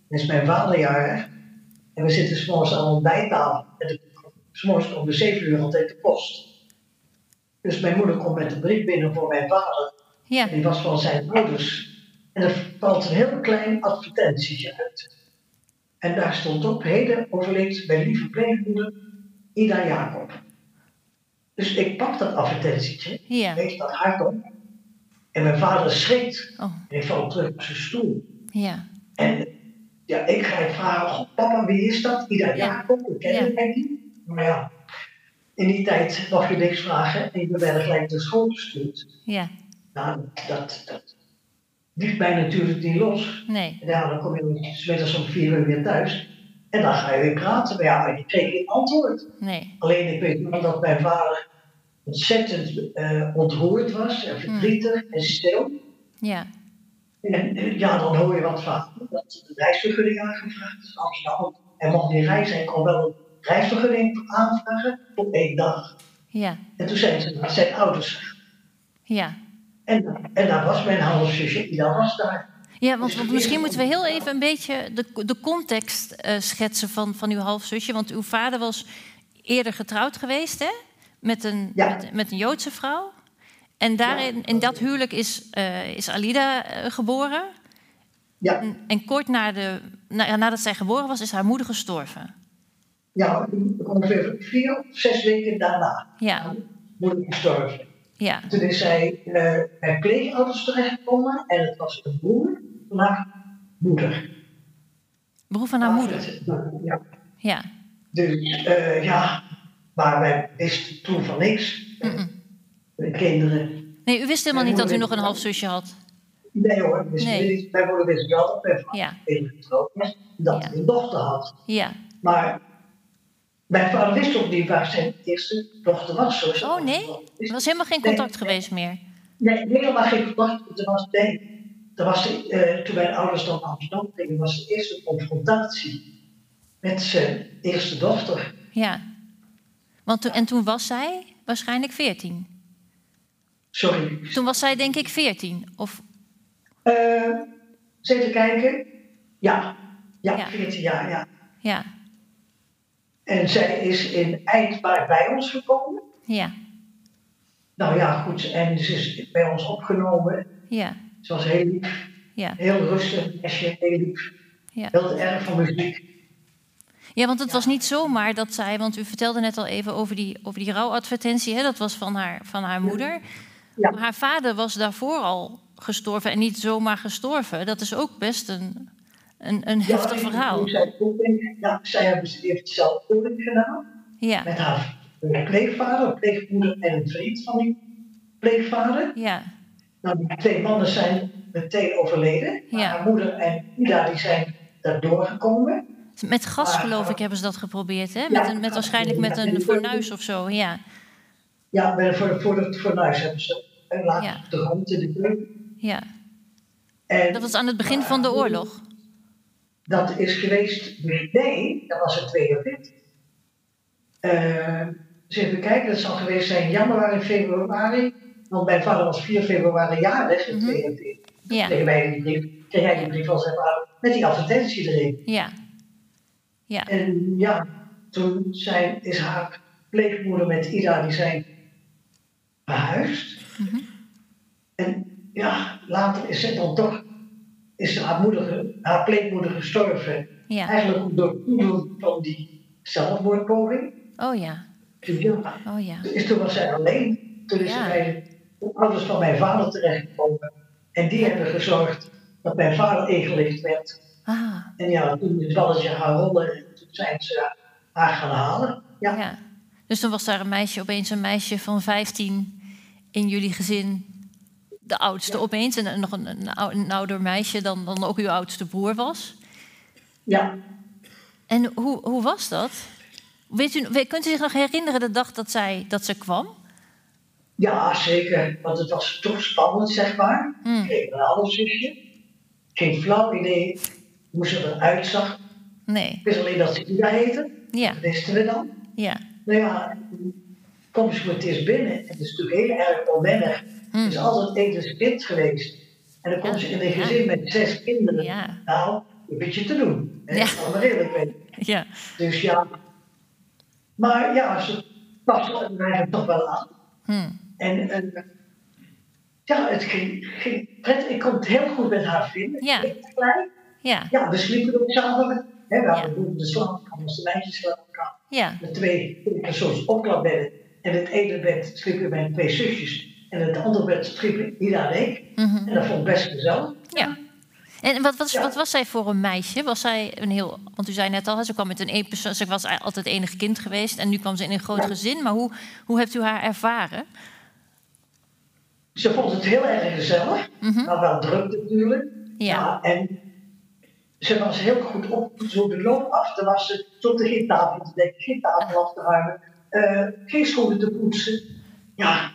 Dan is mijn vader jarig. En we zitten s'morgens aan ontbijttafel. En s'morgens om de 7 uur altijd de post. Dus mijn moeder komt met een brief binnen voor mijn vader. Ja. En die was van zijn ouders. En er valt een heel klein advertentietje uit. En daar stond op, heden overleed mijn lieve pleegmoeder Ida Jacob. Dus ik pak dat advertentietje, Ja. lees dat hardop. En mijn vader schrikt. Oh. En hij valt terug op zijn stoel. Ja. En ja, ik ga je vragen, "Goh, papa, wie is dat? Ida Ja. Jacob, ik ken Ja. hem niet. Maar ja, in die tijd mag je niks vragen. En we werden gelijk naar school gestuurd. Ja. Nou, dat, dat liet mij natuurlijk niet los. Nee. En ja, dan kom je smiddags om vier uur weer thuis. En dan ga je weer praten. Maar ja, maar je kreeg geen antwoord. Nee. Alleen ik weet wel dat mijn vader ontzettend eh, ontroerd was. En verdrietig en stil. Ja. En ja, dan hoor je wat van dat de reisvergunning aangevraagd is in Amsterdam. Hij mocht niet reizen, hij kon wel een reisvergunning aanvragen voor één dag. Ja. En toen zijn ze naar zijn ouders. Ja. En, en daar was mijn halfzusje, die was daar. Ja, want, want misschien moeten we heel even een beetje de, de context eh, schetsen van, van uw halfzusje. Want uw vader was eerder getrouwd geweest, hè? Met een, Ja. met, met een Joodse vrouw. En daarin, in dat huwelijk is, eh, is Alida eh, geboren. Ja, En, en kort na de, na, nadat zij geboren was, is haar moeder gestorven. ja, ongeveer vier of zes weken daarna. Ja, moeder gestorven. ja, Toen is zij eh, bij pleegouders terechtgekomen en het was een broer van haar moeder. broer van haar moeder. Ja. Ja, Dus ja, maar wij wisten toen van niks. Kinderen. nee, u wist helemaal niet dat u nog een halfzusje had. Nee hoor, Nee. we niet. Mijn moeder wist wel dat mijn vader Ja. was. Dat Ja. hij een dochter had. Ja. Maar mijn vader wist ook niet waar zijn eerste dochter was. Zoals Oh nee, er was helemaal geen contact geweest meer. Nee, helemaal geen contact. Er was, nee, er was eh, toen mijn ouders dan Amsterdam gingen, was de eerste confrontatie met zijn eerste dochter. Ja. Want en toen was zij waarschijnlijk 14. Sorry. Toen was zij denk ik 14. Of, Eh eens even kijken. Ja, ja, Ja. 14 jaar, ja. ja, En zij is in eind maart bij ons gekomen. ja, Nou ja, goed. En ze is bij ons opgenomen. ja, Ze was heel lief, ja. heel rustig, meisje, heel lief. Ja. Heel erg van muziek. Ja, want het was niet zomaar dat zij, want u vertelde net al even over die, over die rouwadvertentie, hè, dat was van haar, van haar moeder. Ja. Haar vader was daarvoor al gestorven en niet zomaar gestorven. Dat is ook best een, een, een heftig ja, verhaal. Zij, ja, zij hebben, ze heeft zelfdoding gedaan. Ja, met haar pleegvader, pleegmoeder en een vriend van die pleegvader. ja, Nou, die twee mannen zijn meteen overleden. Maar Ja. haar moeder en Ida die zijn daardoor gekomen. met gas geloof ik hebben ze dat geprobeerd, hè? Met, een, met waarschijnlijk met een fornuis of zo, ja. Ja, bij- voor, voor het fornuis hebben ze en later Ja. op de grond in de keuken. ja. En Dat was aan het begin van de oorlog. dat is geweest, nee, dat was in 42. Eh, eens even kijken, dat zal geweest zijn januari, februari. Want mijn vader was 4 februari jarig in Mhm. 42. Ja, Kreeg wij die brief, kreeg hij die brief van zijn vader met die advertentie erin. ja, ja, En ja, toen zijn, is haar pleegmoeder met Ida, die zijn verhuisd. Mhm. En ja, later is ze dan toch, is haar, moeder, haar pleegmoeder gestorven. ja. Eigenlijk door toedoen van die zelfmoordpoging. Oh ja, ja, oh ja. dus toen was zij alleen. Toen is Ja. ze bij de ouders van mijn vader terechtgekomen. En die hebben gezorgd dat mijn vader ingelicht werd. Ah, En ja, toen is het balletje gaan rollen en toen zijn ze haar gaan halen. Ja, ja. Dus toen was daar een meisje, opeens een meisje van 15 in jullie gezin de oudste opeens. En nog een, een, ou- een ouder meisje dan, dan ook uw oudste broer was. Ja, En hoe, hoe was dat? Weet u, kunt u zich nog herinneren de dag dat, zij, dat ze kwam? ja, zeker. Want het was toch spannend, zeg maar. Hmm. Ik kreeg een zusje. Geen flauw idee hoe ze eruit zag. Nee. Ik wist alleen dat ze Ida heette. Ja, Dat wisten we dan. ja. Nou ja, kom ze het binnen. En het is natuurlijk heel erg onwennig. Hmm. Ze is altijd etens kind geweest. En dan komt Ja, ze in een ja. gezin met zes kinderen. Ja. Nou, een beetje te doen. hè. Ja. Maar eerlijk weten. Ja, Dus ja. Maar ja, ze paste er eigenlijk toch wel aan. hm. En, en ja, het ging, ging prettig. Ik kon het heel goed met haar vinden. Ja. Ja, Ja, we sliepen ook samen. Hè, we Ja. hadden boven de slaapkamers, de meisjes slapen elkaar. ja, Met twee persoons opklapbedden. En het ene bed sliepen mijn twee zusjes. En het andere bed sliepen Ida en ik. mhm. En dat vond ik best gezellig. ja. En wat, wat, Ja. wat was zij voor een meisje? Was zij een heel. Want u zei net al, ze kwam met een één persoon. Ze was altijd enig kind geweest. En nu kwam ze in een groot Ja. gezin. Maar hoe, hoe hebt u haar ervaren? Ze vond het heel erg gezellig. Mhm. Maar wel druk natuurlijk. Ja. en ze was heel goed op. Zo de loop af te wassen. Tot de geen tafel te dekken. Geen tafel af te ruimen. Schoenen te poetsen. Ja.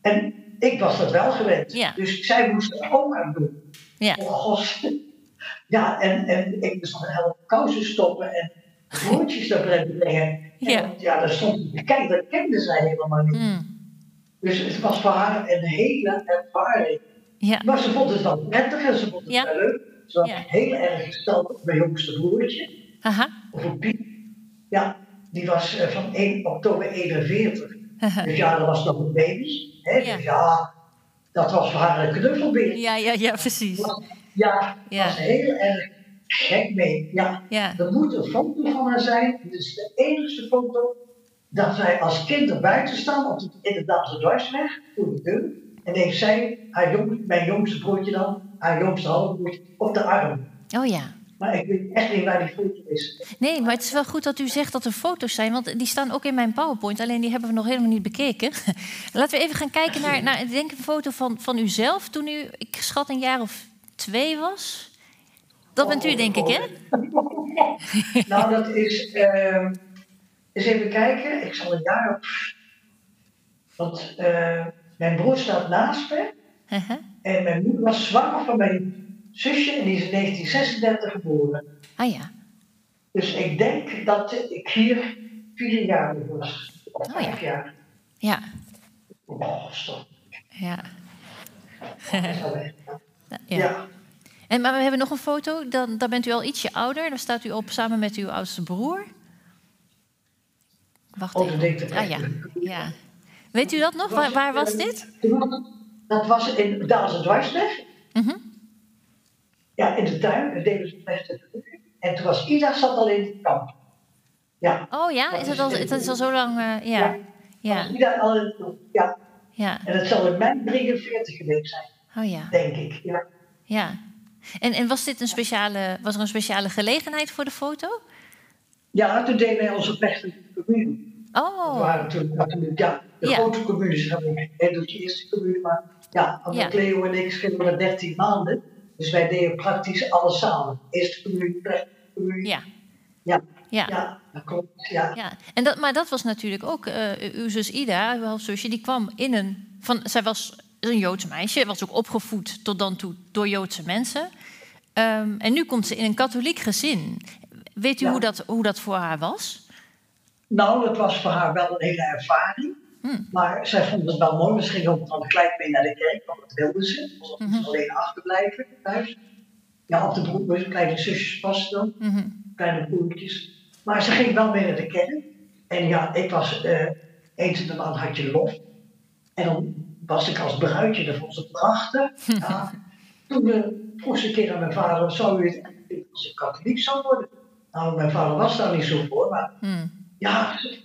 En ik was dat wel gewend. Ja. Dus zij moest het ook aan doen. Ja. Oh, god. Ja, en, en ik moest nog een helft kousen stoppen en naar binnen brengen. En Ja. ja, daar stond te kijken, dat kende zij helemaal niet. Hm. Dus het was voor haar een hele ervaring. Ja. Maar ze vond het wel prettig en ze vond het Ja. wel leuk. Ze was Ja. heel erg gesteld op mijn jongste broertje, Haha. of op Piet. Ja, die was eh, van 1 oktober 41. Haha. Dus ja, dat was nog een baby. Hè? Ja. Dus ja, dat was voor haar een knuffelbeer. Ja, ja, ja, precies. Ja, Ja. was heel erg gek mee. Ja, Ja. er moet een foto van haar zijn. Dit is de enige foto dat zij als kind er buiten staan, op de, in de Dwarsweg, de deur. En heeft zij, haar jong, mijn jongste broertje dan, haar jongste halfbroertje, op de arm. Oh ja. Maar ik weet echt niet waar die foto is. Nee, maar het is wel goed dat u zegt dat er foto's zijn, want die staan ook in mijn PowerPoint. Alleen die hebben we nog helemaal niet bekeken. Laten we even gaan kijken naar, naar ik denk een foto van, van uzelf toen u, ik schat, een jaar of twee was. Dat bent u, denk ik, hè? Nou, dat is, ehm eens even kijken, ik zal een jaar op. Want eh, mijn broer staat naast me. Haha. En mijn moeder was zwanger van mijn zusje en die is in 1936 geboren. Ah ja. Dus ik denk dat ik hier vier jaar was. Of Oh, vijf ja. jaar. Ja. Oh, stop. Ja. Ja. Ja. En, maar we hebben nog een foto, dan, dan bent u al ietsje ouder. Daar staat u op samen met uw oudste broer. Wacht Oh, even. Ah ja. ja. Weet u dat nog? Waar, waar was dit? Dat was in Daalse Dwarsweg. Mhm. Ja, in de tuin. Dat deden ze best. En toen was Ida zat al in het kamp. Ja. Oh ja, is het al, dat is al zo lang... eh, ja. Ja. Ja. Ida al in het kamp. Ja. Ja. En het zal in mei 43 geweest zijn, Oh ja. denk ik. Ja. Ja. En, en was dit een speciale, was er een speciale gelegenheid voor de foto? Ja, toen deden wij onze plechtige commune. We Oh, waren toen natuurlijk, ja, de Ja. grote communes hebben we. Hij doet de eerste commune, maar ja, Ja. ja. Cleo en ik schillen maar 13 maanden. Dus wij deden praktisch alles samen. Commune, plechtige commune. ja. Ja. Ja. Ja, dat klopt. Ja. Ja, en dat, maar dat was natuurlijk ook eh, uw zus Ida, uw halfzusje, die kwam in een. Van, zij was een Joods meisje, was ook opgevoed tot dan toe door Joodse mensen. Ehm, en nu komt ze in een katholiek gezin. Weet u Ja. hoe, dat, hoe dat voor haar was? Nou, dat was voor haar wel een hele ervaring. Hm. Maar zij vond het wel mooi. Ze ging ook dan gelijk mee naar de kerk, want dat wilde ze. Ze Mhm. moest alleen achterblijven thuis. Ja, op de broek, met kleine zusjes pas dan. Mhm. kleine broertjes. Maar ze ging wel mee naar de kerk. En ja, ik was eh, eens in de maand had je lof. En dan was ik als bruidje, dat vond ze prachtig. Ja. Toen eh, vroeg ze een keer aan mijn vader, zou u het als ik katholiek zou worden? Nou, mijn vader was daar niet zo voor, maar Hm. ja, ze,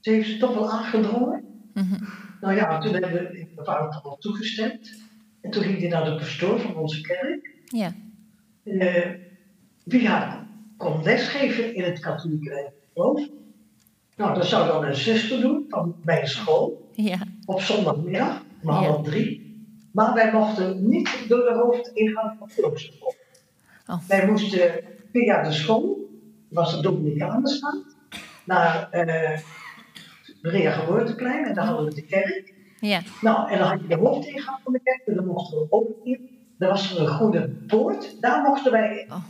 ze heeft ze toch wel aangedrongen. Mhm. Nou ja, toen hebben we, mijn vader toch wel toegestemd. En toen ging hij naar de pastoor van onze kerk. Ja. Eh, wie haar kon lesgeven in het katholieke geloof. Nou, dat zou dan een zuster doen van mijn school Ja. op zondagmiddag om Ja. half drie. Maar wij mochten niet door de hoofdingang van klooster komen. Oh. Wij moesten via de school, was de Dominicanenstraat, naar eh Maria Geboorteplein en daar hadden we de kerk. Ja. Nou, en dan had je de hoofdingang van de kerk, en dan mochten we ook in. Er was er een goede poort, daar mochten wij in. Oh.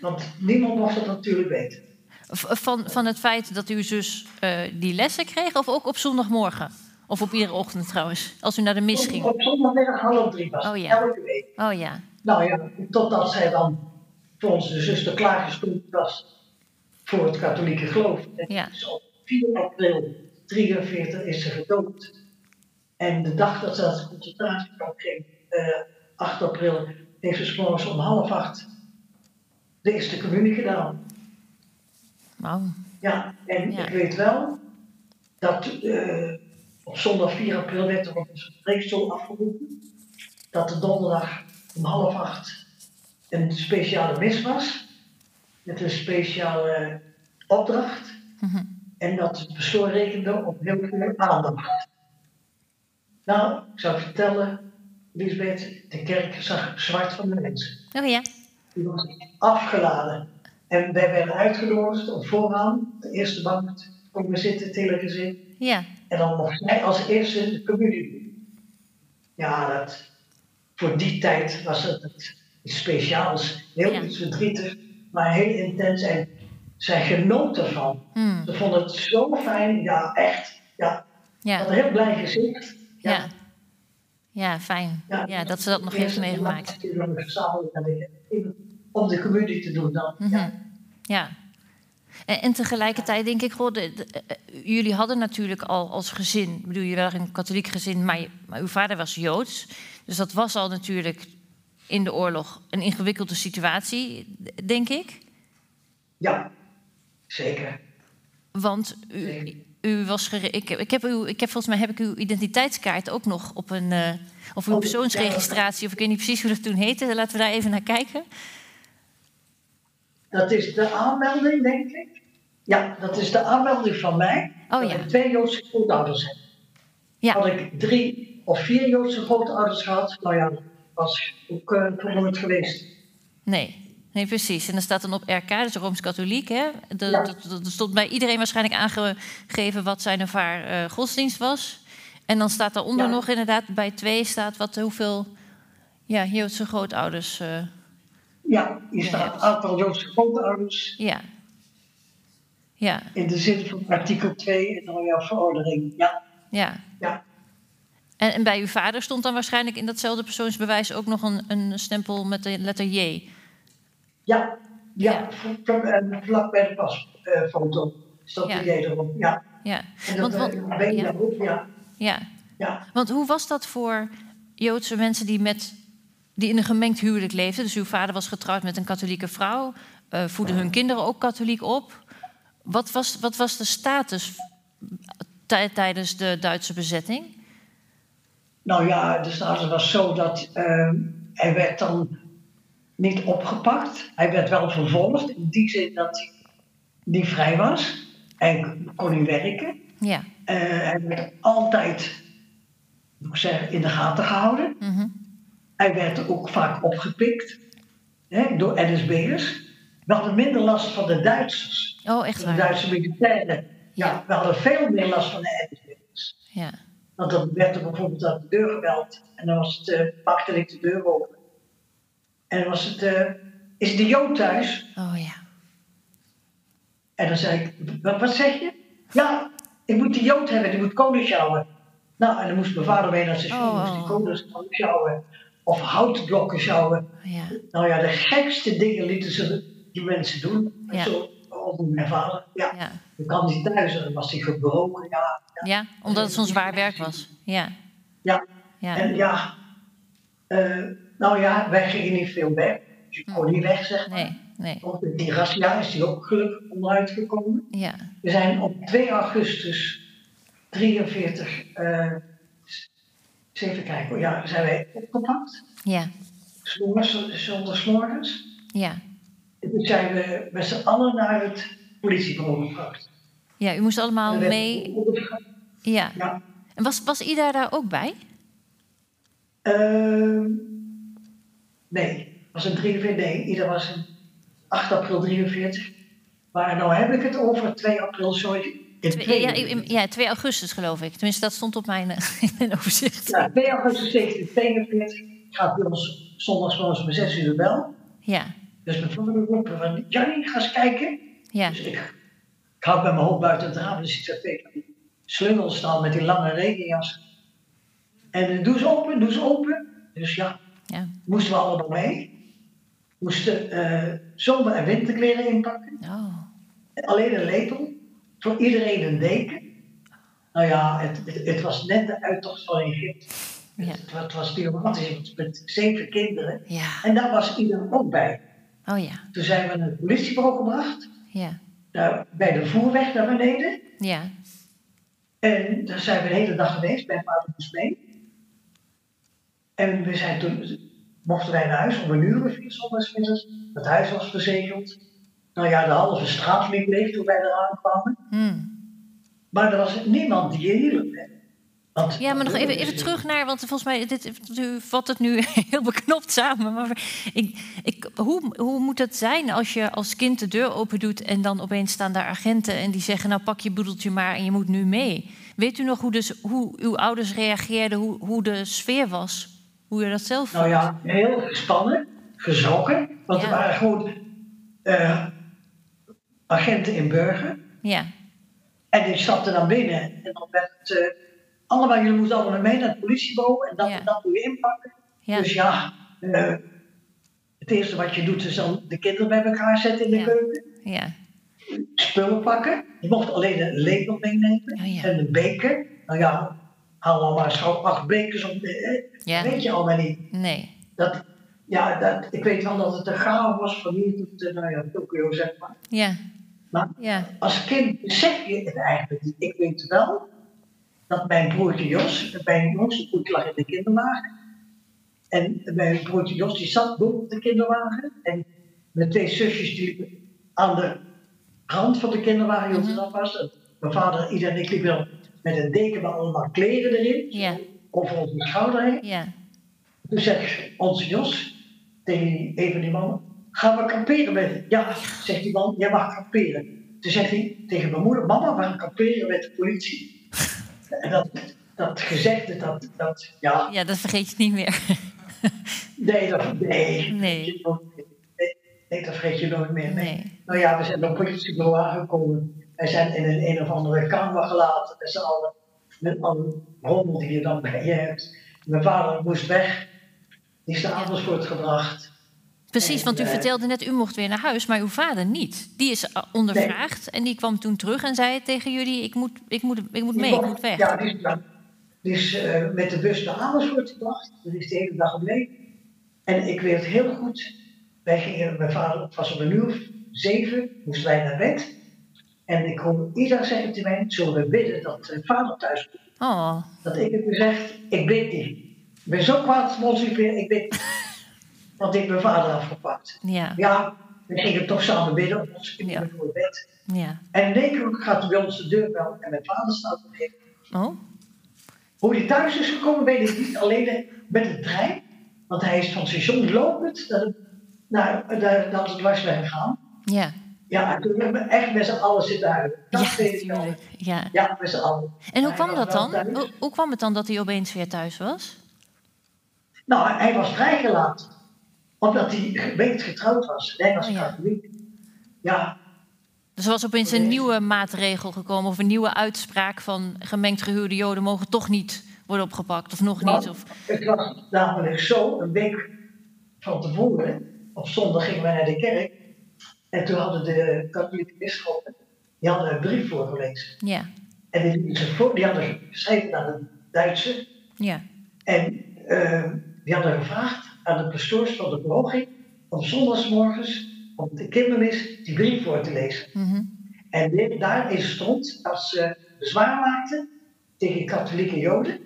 Want niemand mocht het natuurlijk weten. Van, van het feit dat uw zus eh, die lessen kreeg, of ook op zondagmorgen? Of op iedere ochtend trouwens, als u naar de mis ging? Op zondagmiddag half drie was Oh ja. elke week. Oh ja, Nou ja, totdat zij dan voor onze zuster klaargestoeld was voor het katholieke geloof. En Ja. 4 april 43 is ze gedood. En de dag dat ze naar het concentratiekamp ging, eh 8 april, heeft ze 's morgens om half acht de eerste communie gedaan. wauw. Ja, en Ja. ik weet wel dat eh, op zondag 4 april werd er op een spreekstoel afgeroepen dat de donderdag om half acht een speciale mis was met een speciale opdracht Mhm. En dat het pastoor rekende op heel veel aandacht. Nou, ik zou vertellen, Lisbeth, de kerk zag zwart van de mensen. Oh ja, Die was afgeladen. En wij werden uitgenodigd om vooraan, de eerste bank, te komen zitten, het hele gezin. ja, En dan mocht zij als eerste de communie. Ja, dat, voor die tijd was het het iets speciaals. Heel Ja. iets verdrietig, maar heel intens. En zij genoot ervan. Hmm. Ze vonden het zo fijn. Ja, echt. Ja, ja, een heel blij gezicht. ja. Ja, fijn. Ja, dat ze dat nog heeft meegemaakt. Om de communie te doen dan. Mhm. Ja. Ja. En, en tegelijkertijd denk ik, goh, de, de- eh, jullie hadden natuurlijk al als gezin, bedoel, jullie waren een katholiek gezin, maar, je- maar uw vader was Joods. Dus dat was al natuurlijk in de oorlog een ingewikkelde situatie, denk ik. Ja, zeker. Want u, u was ik, ik heb uw, ik heb volgens mij heb ik uw identiteitskaart ook nog op een eh, of uw Oh, persoonsregistratie, of ik weet niet precies hoe dat toen heette. Laten we daar even naar kijken. Dat is de aanmelding, denk ik. Ja, dat is de aanmelding van mij. Oh dat ja. ik twee Joodse grootouders heb. Ja. Had ik drie of vier Joodse grootouders gehad, nou ja, was ook uh, toen nooit geweest. Nee, nee, precies. En dan staat dan op RK, dus Rooms-Katholiek. Hè? Ja. dat, dat- er stond bij iedereen waarschijnlijk aangegeven wat zijn of haar eh, godsdienst was. En dan staat daaronder Ja. nog inderdaad, bij twee staat wat, hoeveel ja, Joodse grootouders. eh, Ja, hier staat ja. aantal Joodse grootouders ja. Ja, in de zin van artikel 2 in de Royale Verordening. Ja, ja. ja. En, en bij uw vader stond dan waarschijnlijk in datzelfde persoonsbewijs ook nog een, een stempel met de letter J. Ja, Ja. ja, vlak, eh, vlak bij de pasfoto staat Ja. de J erop. Ja, Ja, en dat want, eh, want, weet je ja, ja. ja. ja. Want hoe was dat voor Joodse mensen die, met, die in een gemengd huwelijk leefden? Dus uw vader was getrouwd met een katholieke vrouw, eh voedden hun kinderen ook katholiek op. Wat was, wat was de status tij- tijdens de Duitse bezetting? Nou ja, de status was zo dat hij werd dan niet opgepakt. Hij werd wel vervolgd in die zin dat hij niet vrij was. Hij kon niet werken. Ja. Eh, hij werd altijd, moet ik zeggen, in de gaten gehouden. mhm. Hij werd ook vaak opgepikt hè, door NSB'ers. We hadden minder last van de Duitsers, Oh, echt de waar? Duitse militairen. Ja, we hadden veel meer last van de NSB'ers. Ja. Want dan werd er bijvoorbeeld aan de deur gebeld. En dan was het, eh, pakte ik de deur open. En was het, eh, is de Jood thuis? Oh ja. En dan zei ik, wat, wat zeg je? Ja, ik moet die Jood hebben, die moet kolen sjouwen. Nou, en dan moest mijn vader mee naar het station, Oh, moest die oh. kolen sjouwen. Of houtblokken sjouwen. Ja. Nou ja, de gekste dingen lieten ze die mensen doen. Ja. Zo, over mijn vader. Ja, Ja. dan kwam hij thuis en dan was hij gebroken. Ja, ja. omdat het zo'n zwaar werk was. Ja. ja. Ja. En ja, eh, nou ja, wij gingen niet veel weg. Dus ik kon niet weg, zeg maar. Nee, nee. Met die razzia is die ook gelukkig onderuit gekomen. Ja. We zijn op 2 augustus 43, eh, eens even kijken, hoor. ja, zijn wij opgepakt. Ja. S'morgens. Ja. En toen zijn we met z'n allen naar het politiebureau gebracht. Ja, u moest allemaal mee. Ja. Ja, En was, was Ida daar ook bij? Ehm, nee, was een 43, nee, ieder was een 8 april 43. Maar nou heb ik het over 2 april, sorry. In Twee- ja, 42. ja, 2 augustus geloof ik. Tenminste, dat stond op mijn, in mijn overzicht. Ja, 2 augustus 1942 gaat bij ons zondags van ons om 6 uur bel. Ja, Dus mijn vader roepen van, Jannie, ga eens kijken. ja, Dus ik, ik houd met mijn hoofd buiten het raam, dus ik zeg tegen die slungel staan met die lange regenjas. En doe ze open, doe ze open. Dus ja, ja. moesten we allemaal mee. Moesten eh, zomer- en winterkleren inpakken. Oh, Alleen een lepel. Voor iedereen een deken. Nou ja, het, het, het was net de uittocht van Egypte. ja, Het, het was dramatisch met zeven kinderen. ja. En daar was iedereen ook bij. Oh ja, Toen zijn we naar het politiebureau gebracht. ja, Daar, bij de voerweg naar beneden. ja, En daar zijn we de hele dag geweest. Mijn vader mee. En we zijn toen, mochten wij naar huis om een uur of iets. Het huis was verzegeld. Nou ja, de halve straat liep leeg toen wij eraan kwamen. Hmm. Maar er was niemand die je hielp. Want, Ja, maar nog even, even terug naar, want volgens mij, dit, u vat het nu heel beknopt samen. Maar ik, ik, hoe, hoe moet het zijn als je als kind de deur open doet en dan opeens staan daar agenten en die zeggen, nou pak je boedeltje maar en je moet nu mee. Weet u nog hoe, dus, hoe uw ouders reageerden, hoe, hoe de sfeer was? Hoe je dat zelf Nou ja, heel gespannen, geschrokken. Want Ja. er waren gewoon eh, agenten in Burger. Ja, En die stapten dan binnen. En dan werd het eh, allemaal, jullie moeten allemaal mee naar het politiebureau. En dat Ja. en dat moet je inpakken. ja, Dus ja, eh, het eerste wat je doet is dan de kinderen bij elkaar zetten in de Ja. keuken. ja, Spullen pakken. Je mocht alleen een lepel meenemen. Oh ja. En een beker. Nou ja, haal dan maar zo acht bekers op. Eh, Ja. Weet je allemaal niet. nee, Dat, ja, dat, ik weet wel dat het een chaos was van hier tot, uh, nou ja, Tokio zeg maar. ja, Maar ja, als kind besef je het eigenlijk niet. Ik weet wel dat mijn broertje Jos, mijn jongste broertje lag in de kinderwagen. En mijn broertje Jos die zat boven de kinderwagen. En mijn twee zusjes die aan de rand van de kinderwagen, hoe het dat was. Mijn vader, ieder en ik liepen met een deken met allemaal kleren erin. ja, Over onze schouder heen. ja, Toen zegt onze Jos tegen een van die mannen: Gaan we kamperen met Ja, zegt die man, jij mag kamperen. Toen zegt hij tegen mijn moeder: Mama, we gaan kamperen met de politie. En dat, dat gezegde, dat, dat ja, ja, dat vergeet je niet meer. nee, dat, nee, Nee. vergeet je nooit meer. nee, dat vergeet je nooit meer. Nee. Nee. Nou ja, we zijn op politiebureau aangekomen. Wij zijn in een, een of andere kamer gelaten met z'n allen. Met alle rommel die je dan bij je hebt. Mijn vader moest weg. Die is naar Amersfoort gebracht. Precies, want u eh, vertelde net, u mocht weer naar huis, maar uw vader niet. Die is eh, ondervraagd en die kwam toen terug en zei tegen jullie: Ik moet, ik moet, ik moet mee, ik moet weg. Ja, die is, ja, die is eh, met de bus naar Amersfoort gebracht. Die is de hele dag gebleven. En ik weet heel goed, wij gingen, mijn vader, was om een uur zeven, moesten wij naar bed. En ik hoorde ieder zeggen tegen mij, zullen we bidden dat eh, vader thuis komt? Oh, Dat ik heb gezegd, ik bid niet. Ik ben zo kwaad ons, ik bid niet. Want ik mijn vader afgepakt. ja, Ja, we gingen toch samen bidden op ons kinderen voor het bed. ja. En in één keer gaat bij ons de deur wel en mijn vader staat er Oh, Hoe hij thuis is gekomen, weet ik niet. Alleen met de trein. Want hij is van station lopend naar, naar, naar, naar het dwarsweg gegaan. ja. Ja, en toen hebben we echt met z'n allen zitten huilen. Dat Ja, weet ik wel. natuurlijk. Ja. Ja, met z'n allen. En hoe kwam dat dan? Hoe, hoe kwam het dan dat hij opeens weer thuis was? Nou, hij was vrijgelaten. Omdat hij weet getrouwd was. Hij was Oh, ja. katholiek. Ja, Dus er was opeens een Nee. nieuwe maatregel gekomen of een nieuwe uitspraak van gemengd gehuwde joden mogen toch niet worden opgepakt of nog niet. Of, Het was namelijk zo, een week van tevoren, op zondag gingen wij naar de kerk. En toen hadden de katholieke bisschoppen, die hadden een brief voorgelezen. ja, En die, die hadden geschreven naar de Duitsers. ja, En eh, die hadden gevraagd aan de pastoors van de parochie om zondagsmorgens op de kindermis die brief voor te lezen. mhm, En dit, daarin stond dat ze bezwaar maakten tegen katholieke joden.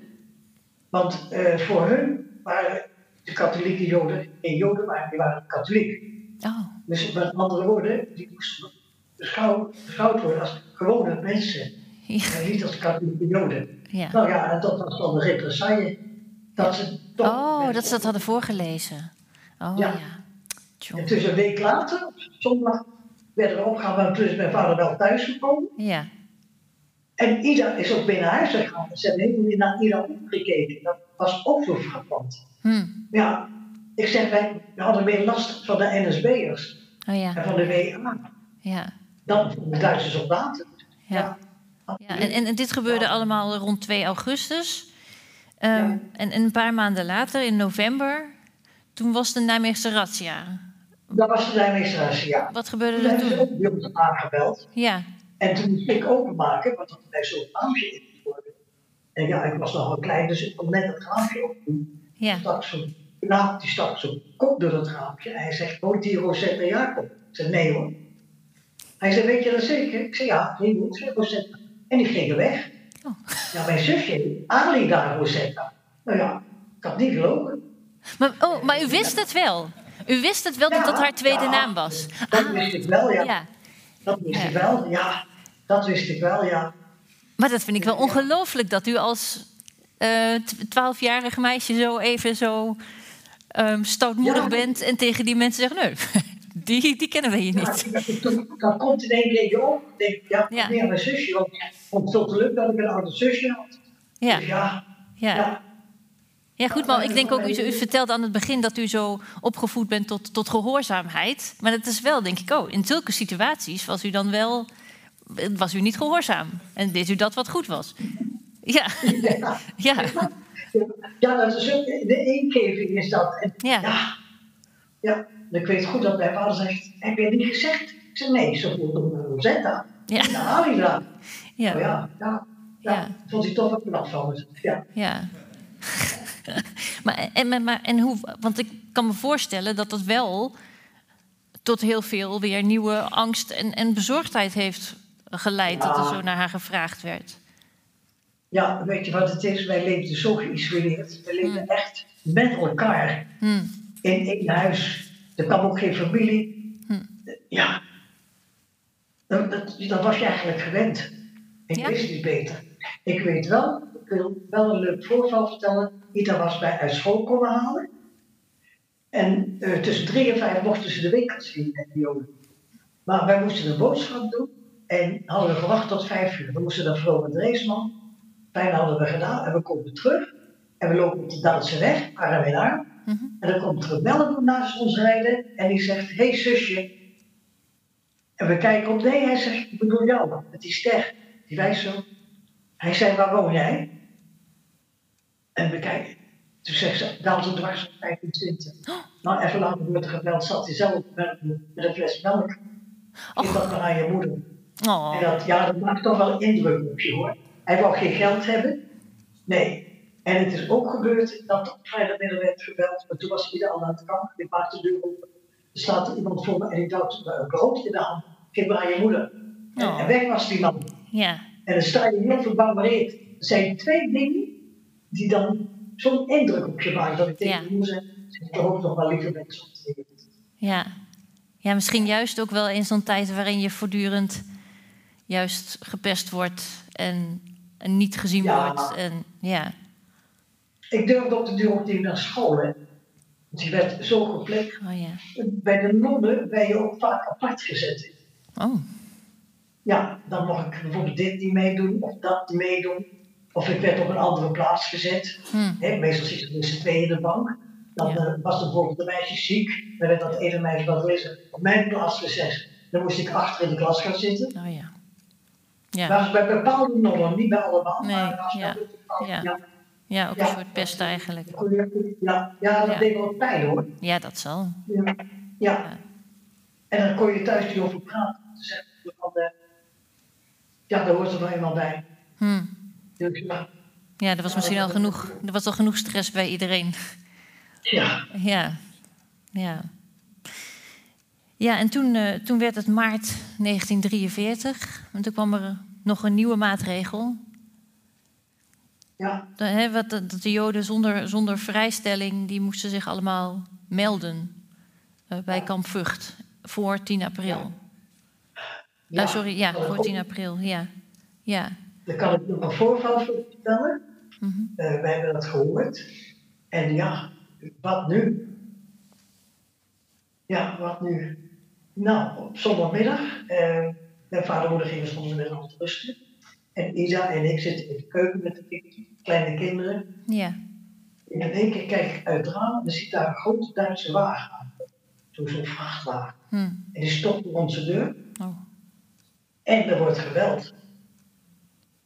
Want eh, voor hun waren de katholieke joden geen joden, maar die waren katholiek. oh, Dus met andere woorden, die moesten beschouwd, beschouwd worden als gewone mensen. ja, En niet als katholieke joden. ja, Nou ja, en dat was dan de represaille. Dat ze toch Oh, dat ze dat hadden voorgelezen. Oh ja. Ja. En dus een week later, op zondag, werden we opgehaald. Maar toen is mijn vader wel thuisgekomen. Ja. En Ida is ook binnen huis gegaan. Ze hebben helemaal niet naar Ida omgekeken. Dat was ook zo frappant. Hm. Ja, ik zeg, wij we hadden meer last van de NSB'ers Oh ja. en van de WA Ja. dan van de Duitse soldaten. Ja. Ja, en, dit gebeurde allemaal rond 2 augustus. Ehm, en, en een paar maanden later, in november, toen was de Nijmeegse razzia. Dat was de administratie, ja. Wat Toen gebeurde er hebben ze toen? ook bij ons aangebeld. Ja, En toen moest ik openmaken, want dat bij zo'n raampje in. En ja, ik was nog wel klein, dus ik kon net het raampje opdoen. ja. Toen zo'n knaap, die stak zo'n kop door het raampje. Hij zegt, woont die Rosetta Jacob? Ik zeg, nee hoor. Hij zei, weet je dat zeker? Ik zei, ja, die woont zei Rosetta. En die gingen weg. Oh. Ja, mijn zusje, Ali daar Rosetta. Nou ja, ik had niet gelogen. Maar, oh, maar u wist het wel? U wist het wel dat dat haar tweede Ja, naam was? Dat Ah, wist ik wel, ja. ja. Dat wist ik wel, ja. Dat wist ik wel, ja. Maar dat vind ik wel ongelooflijk dat u als eh, tw- twaalfjarig meisje zo even zo ehm, stoutmoedig Ja. bent en tegen die mensen zegt: nee, die, die kennen we hier Ja, niet. toen- dat komt in één keer op. Ik denk, ja, Ja. ja. mijn zusje. Vond het dat ik een oude zusje had. Ja, Dus ja, ja. ja. Ja, goed, maar ik denk ook, u, u vertelde aan het begin dat u zo opgevoed bent tot, tot gehoorzaamheid. Maar dat is wel, denk ik, oh, in zulke situaties was u dan wel, was u niet gehoorzaam. En deed u dat wat goed was. Ja, ja. ja, Ja, dat is ook, de ingeving is dat. En, Ja. ja. ik weet goed dat mijn vader zegt, heb je niet gezegd? Ik zeg, nee, ze voelde me Rosetta. Ja. Dat. ja, Oh ja, ja. Ja, Ja. vond hij toch wel knap van me. Ja. ja. maar, en, maar- en hoe, want ik kan me voorstellen dat dat wel tot heel veel weer nieuwe angst en, en bezorgdheid heeft geleid. Dat er zo naar haar gevraagd werd. Ja, weet je wat het is? Wij leefden zo geïsoleerd. We leefden echt met elkaar. Hm. in één huis. Er kwam ook geen familie. Hm. Ja. Dat, dat, dat was je eigenlijk gewend. Ik Ja. wist niet beter. Ik weet wel, ik wil wel een leuk voorval vertellen. Ida was mij uit school komen halen. En eh, tussen drie en vijf mochten ze de winkels zien met die jongen. Maar wij moesten een boodschap doen. En hadden we gewacht tot vijf uur. We moesten naar Vrome Dreesman. Bijna hadden we gedaan. En we komen terug. En we lopen op de Duitse weg, arm in arm. En dan komt er een melkboer naast ons rijden en die zegt: Hé hey, zusje. En we kijken op, nee, hij zegt: Ik bedoel jou, met die ster. Die wijst zo. Hij zei: Waar woon jij? En we kijken. Toen zegt ze: Daalt dwars op 25. Nou, even later wordt er gebeld, zat hij zelf met, met een fles melk. Geef dat maar aan je moeder. Oh. En dat, ja, dat maakt toch wel indruk op je hoor. Hij wou geen geld hebben. Nee. En het is ook gebeurd dat op vrijdagmiddag werd gebeld. Maar toen was iedereen al aan het kamp. Ik maakte de deur open. Er staat iemand voor me en ik dacht, een brood in de hand. Geef maar aan je moeder. En, Oh. en weg was die man. Ja, En dan sta je heel verbouwereerd. Er zijn twee dingen die dan zo'n indruk op je maken. Dat ik tegen Ja. de moeder zeg, ik hoop nog wel liever mensen op te leven. ja. Ja, misschien juist ook wel in zo'n tijd waarin je voortdurend juist gepest wordt en, en niet gezien Ja. wordt. En, ja. Ik durfde op de deur ook niet naar school. Hè. Want die werd zo gepleegd. Oh ja. Bij de nonnen ben je ook vaak apart gezet. Oh. Ja, dan mag ik bijvoorbeeld dit niet meedoen of dat niet meedoen. Of ik werd op een andere plaats gezet. Hm. Hè, meestal zitten er met z'n tweeën in de bank. Dan Ja. eh, was er bijvoorbeeld een meisje ziek. Dan werd dat ene meisje wat lezen op mijn plaats gezet. Dan moest ik achter in de klas gaan zitten. Oh ja. Ja, Maar bij bepaalde nonnen, niet bij allemaal. Nee, maar als ja, bepaalde- ja. ja. ja ook Ja. een soort pest eigenlijk. Ja, ja, dat deed wel pijn hoor. Ja, dat zal. Ja. Ja. En dan kon je thuis niet over praten. Van, eh, ja, daar hoort er nou eenmaal bij. Hm. Dus ja, Ja, er was misschien al genoeg, er was al genoeg stress bij iedereen. ja, Ja, ja. Ja, en toen, eh, toen werd het maart 1943. En toen kwam er nog een nieuwe maatregel. ja, De, wat, de- dat de Joden zonder, zonder vrijstelling... die moesten zich allemaal melden eh, bij kamp Vught voor 10 april. ja. Ah, sorry, ja, voor ook- 10 april, ja. Ja, Daar kan ik nog een voorval voor vertellen. Eh, wij hebben dat gehoord. En ja, wat nu? Ja, wat nu? Nou, op zondagmiddag, eh, mijn vader en moeder gingen zondagmiddag rusten. En Isa en ik zitten in de keuken met de kleine kinderen. Ja. En in één keer kijk ik uit het raam en dan ziet daar een grote Duitse wagen aan. Zo'n vrachtwagen. Hm. En die stopt voor onze deur. Oh. En er wordt geweld.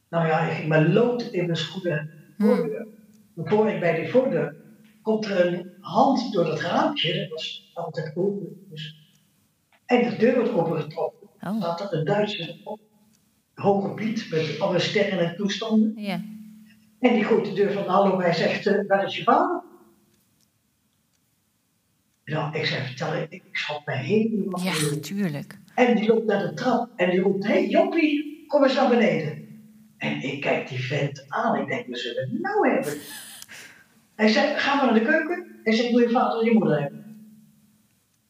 Nou ja, ik ging maar lood in mijn schoenen voordeur. Maar voor ik bij die voordeur komt er een hand door dat raampje, dat was altijd open. Dus. En de deur wordt opengetrokken. Oh. Staat er een Duitse op, hoge piet met alle sterren en toestanden. Ja. En die gooit de deur van hallo bij zegt, eh, waar is je vader? Nou, ik zei, vertel, ik, ik schat mij helemaal Ja, in. tuurlijk. En die loopt naar de trap en die roept: Hé hey, Joppie, kom eens naar beneden. En ik kijk die vent aan. Ik denk: We zullen het nou hebben. Hij zei: Ga maar naar de keuken. Hij zegt: Wil je vader en je moeder hebben?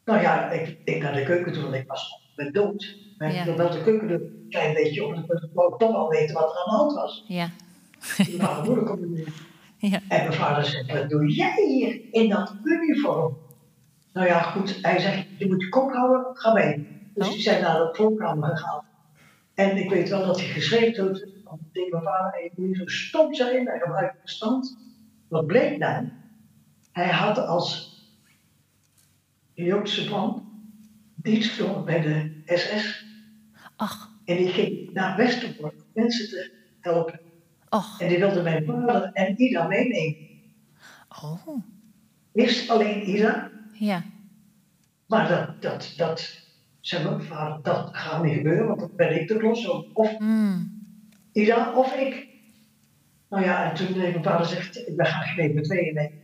Nou ja, ik, ik naar de keuken toe, want ik was ben dood. Maar Ja. ik wil wel de keuken er een klein beetje op. Dan wou ik toch wel weten wat er aan de hand was. Ja. Mijn moeder binnen. Ja. En mijn vader zegt, wat doe jij hier in dat uniform? Nou ja, goed. Hij zegt, je moet je kop houden, ga mee. Dus Oh. die zijn naar de voorkamer gegaan. En ik weet wel dat hij geschreven had tegen mijn vader, en je moet niet zo stom zijn, hij gebruikt verstand. Wat bleek nou? Hij had als Joodse man gedaan bij de SS. Ach, En die ging naar Westerbork mensen te helpen. En die wilde mijn vader en Ida meenemen. Oh. Eerst alleen Ida, Ja. maar dat, dat, dat, zei mijn vader, dat gaat niet gebeuren, want dan ben ik de klos. Of Hmm. Ida of ik. Nou ja, en toen heeft mijn vader zegt, ik ben graag mee met tweeën mee.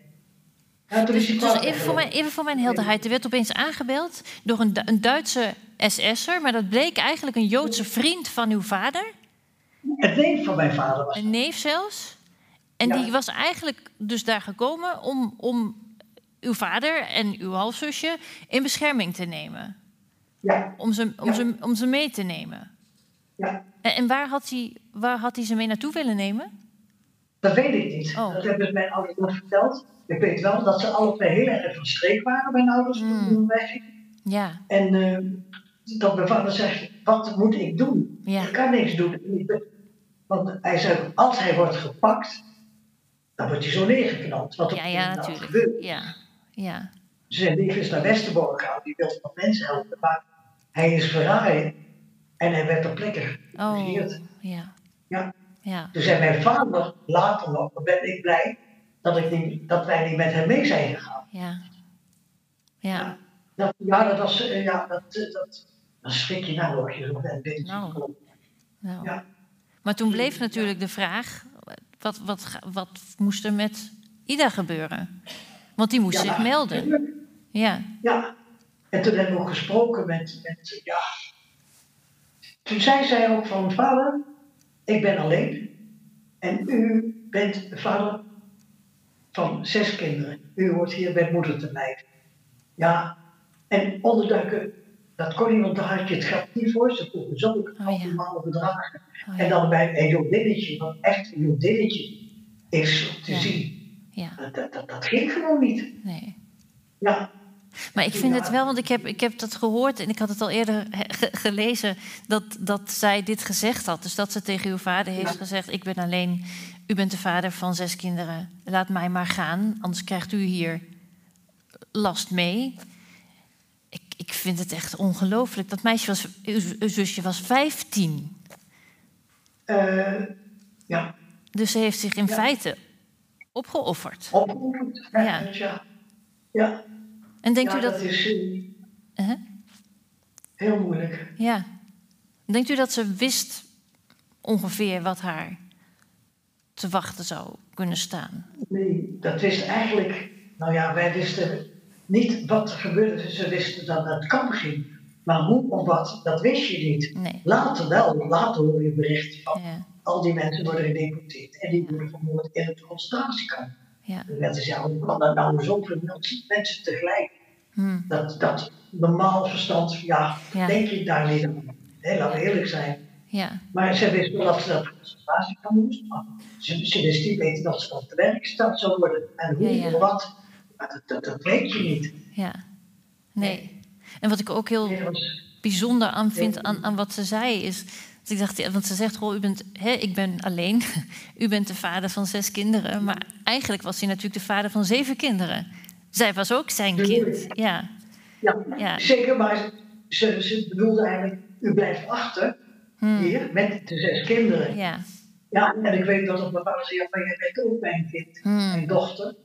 Ja, Dus even voor, mijn, even voor mijn helderheid. Er werd opeens aangebeld door een, een Duitse SS'er, maar dat bleek eigenlijk een Joodse vriend van uw vader, Het neef van mijn vader was een neef zelfs. En Ja. die was eigenlijk dus daar gekomen om, om uw vader en uw halfzusje in bescherming te nemen. Ja, Om ze, om Ja. ze, om ze mee te nemen. ja, En, en waar, had hij, waar had hij ze mee naartoe willen nemen? Dat weet ik niet. Oh. Dat hebben mijn ouders nog verteld. Ik weet wel dat ze alle twee heel erg van streek waren, mijn ouders, Hmm. toen weggingen. Ja, En eh, dat mijn vader zegt, wat moet ik doen? Ja. Ik kan niks doen. Want hij zei, als hij wordt gepakt, dan wordt hij zo neergeknald. Wat ja, ja natuurlijk. gebeurt. Ja, ja. Zijn neef is naar Westerbork gegaan, die wilde nog mensen helpen. Maar hij is verraaien en hij werd ter plekke Oh, ja, Ja. Ja. Toen zei mijn vader later nog, dan ben ik blij dat, ik niet, dat wij niet met hem mee zijn gegaan. Ja. Ja. Dat, ja, dat was, eh, ja, dat, eh, dat, dan schrik je nou nog je bent binnen Nou. Nou. Ja. Maar toen bleef natuurlijk de vraag: wat, wat, wat moest er met Ida gebeuren? Want die moest Ja, zich melden. Ja, Ja, en toen hebben we ook gesproken met, met ja. Toen zei zij ook van, vader, ik ben alleen. En u bent de vader van zes kinderen. U hoort hier bij moeder te blijven. Ja, en onderduiken, dat kon niet, want daar had je het geld niet voor. Ze vroegen zulke Oh, ja. normale bedragen. Oh, ja. En dan bij een jodinnetje, wat echt een jodinnetje is te Ja. zien. ja, Dat, dat, dat, dat ging gewoon niet. nee. Ja, Maar ik vind het wel, want ik heb, ik heb dat gehoord en ik had het al eerder ge- gelezen, dat, dat zij dit gezegd had. Dus dat ze tegen uw vader heeft gezegd: Ik ben alleen, u bent de vader van zes kinderen, laat mij maar gaan, anders krijgt u hier last mee. Ik, ik vind het echt ongelooflijk. Dat meisje was, uw, zusje was 15. eh, ja. Dus ze heeft zich in Ja. feite opgeofferd. opgeoefend. Ja. Ja. ja. En denkt ja, u dat. dat is eh, Huh? heel moeilijk. Ja. Denkt u dat ze wist ongeveer wat haar te wachten zou kunnen staan? Nee, dat wist eigenlijk. Nou ja, wij wisten niet wat er gebeurde. Ze wisten dat het kamp ging. Maar hoe of wat, dat wist je niet. Nee. Later wel, later hoor je berichten van Ja, al die mensen worden gedeporteerd. En die worden vermoord in het concentratiekamp. Ja. En dat is ja, hoe kan dat nou zoveel mensen tegelijk? Hm, Dat, dat normaal verstand, ja, Ja. denk je daar niet aan. Hé, laten we eerlijk zijn. Ja. Maar ze wist wel dat ze dat concentratie kan moest. Ze, ze wist niet weten dat ze op de werk gesteld zou worden. En hoe Ja, of wat, dat, dat, dat weet je niet. Ja. Nee. En wat ik ook heel bijzonder aan vind aan, aan wat ze zei is. Dat ik dacht, ja, want ze zegt gewoon, u bent, hè, ik ben alleen. U bent de vader van zes kinderen. Maar eigenlijk was hij natuurlijk de vader van zeven kinderen. Zij was ook zijn kind. Ja. Ja, Ja. zeker, maar ze, ze bedoelde eigenlijk, u blijft achter hier met de zes kinderen. Ja. Ja. en ik weet dat op mijn vader zei, ja, maar jij bent ook mijn kind, mijn dochter.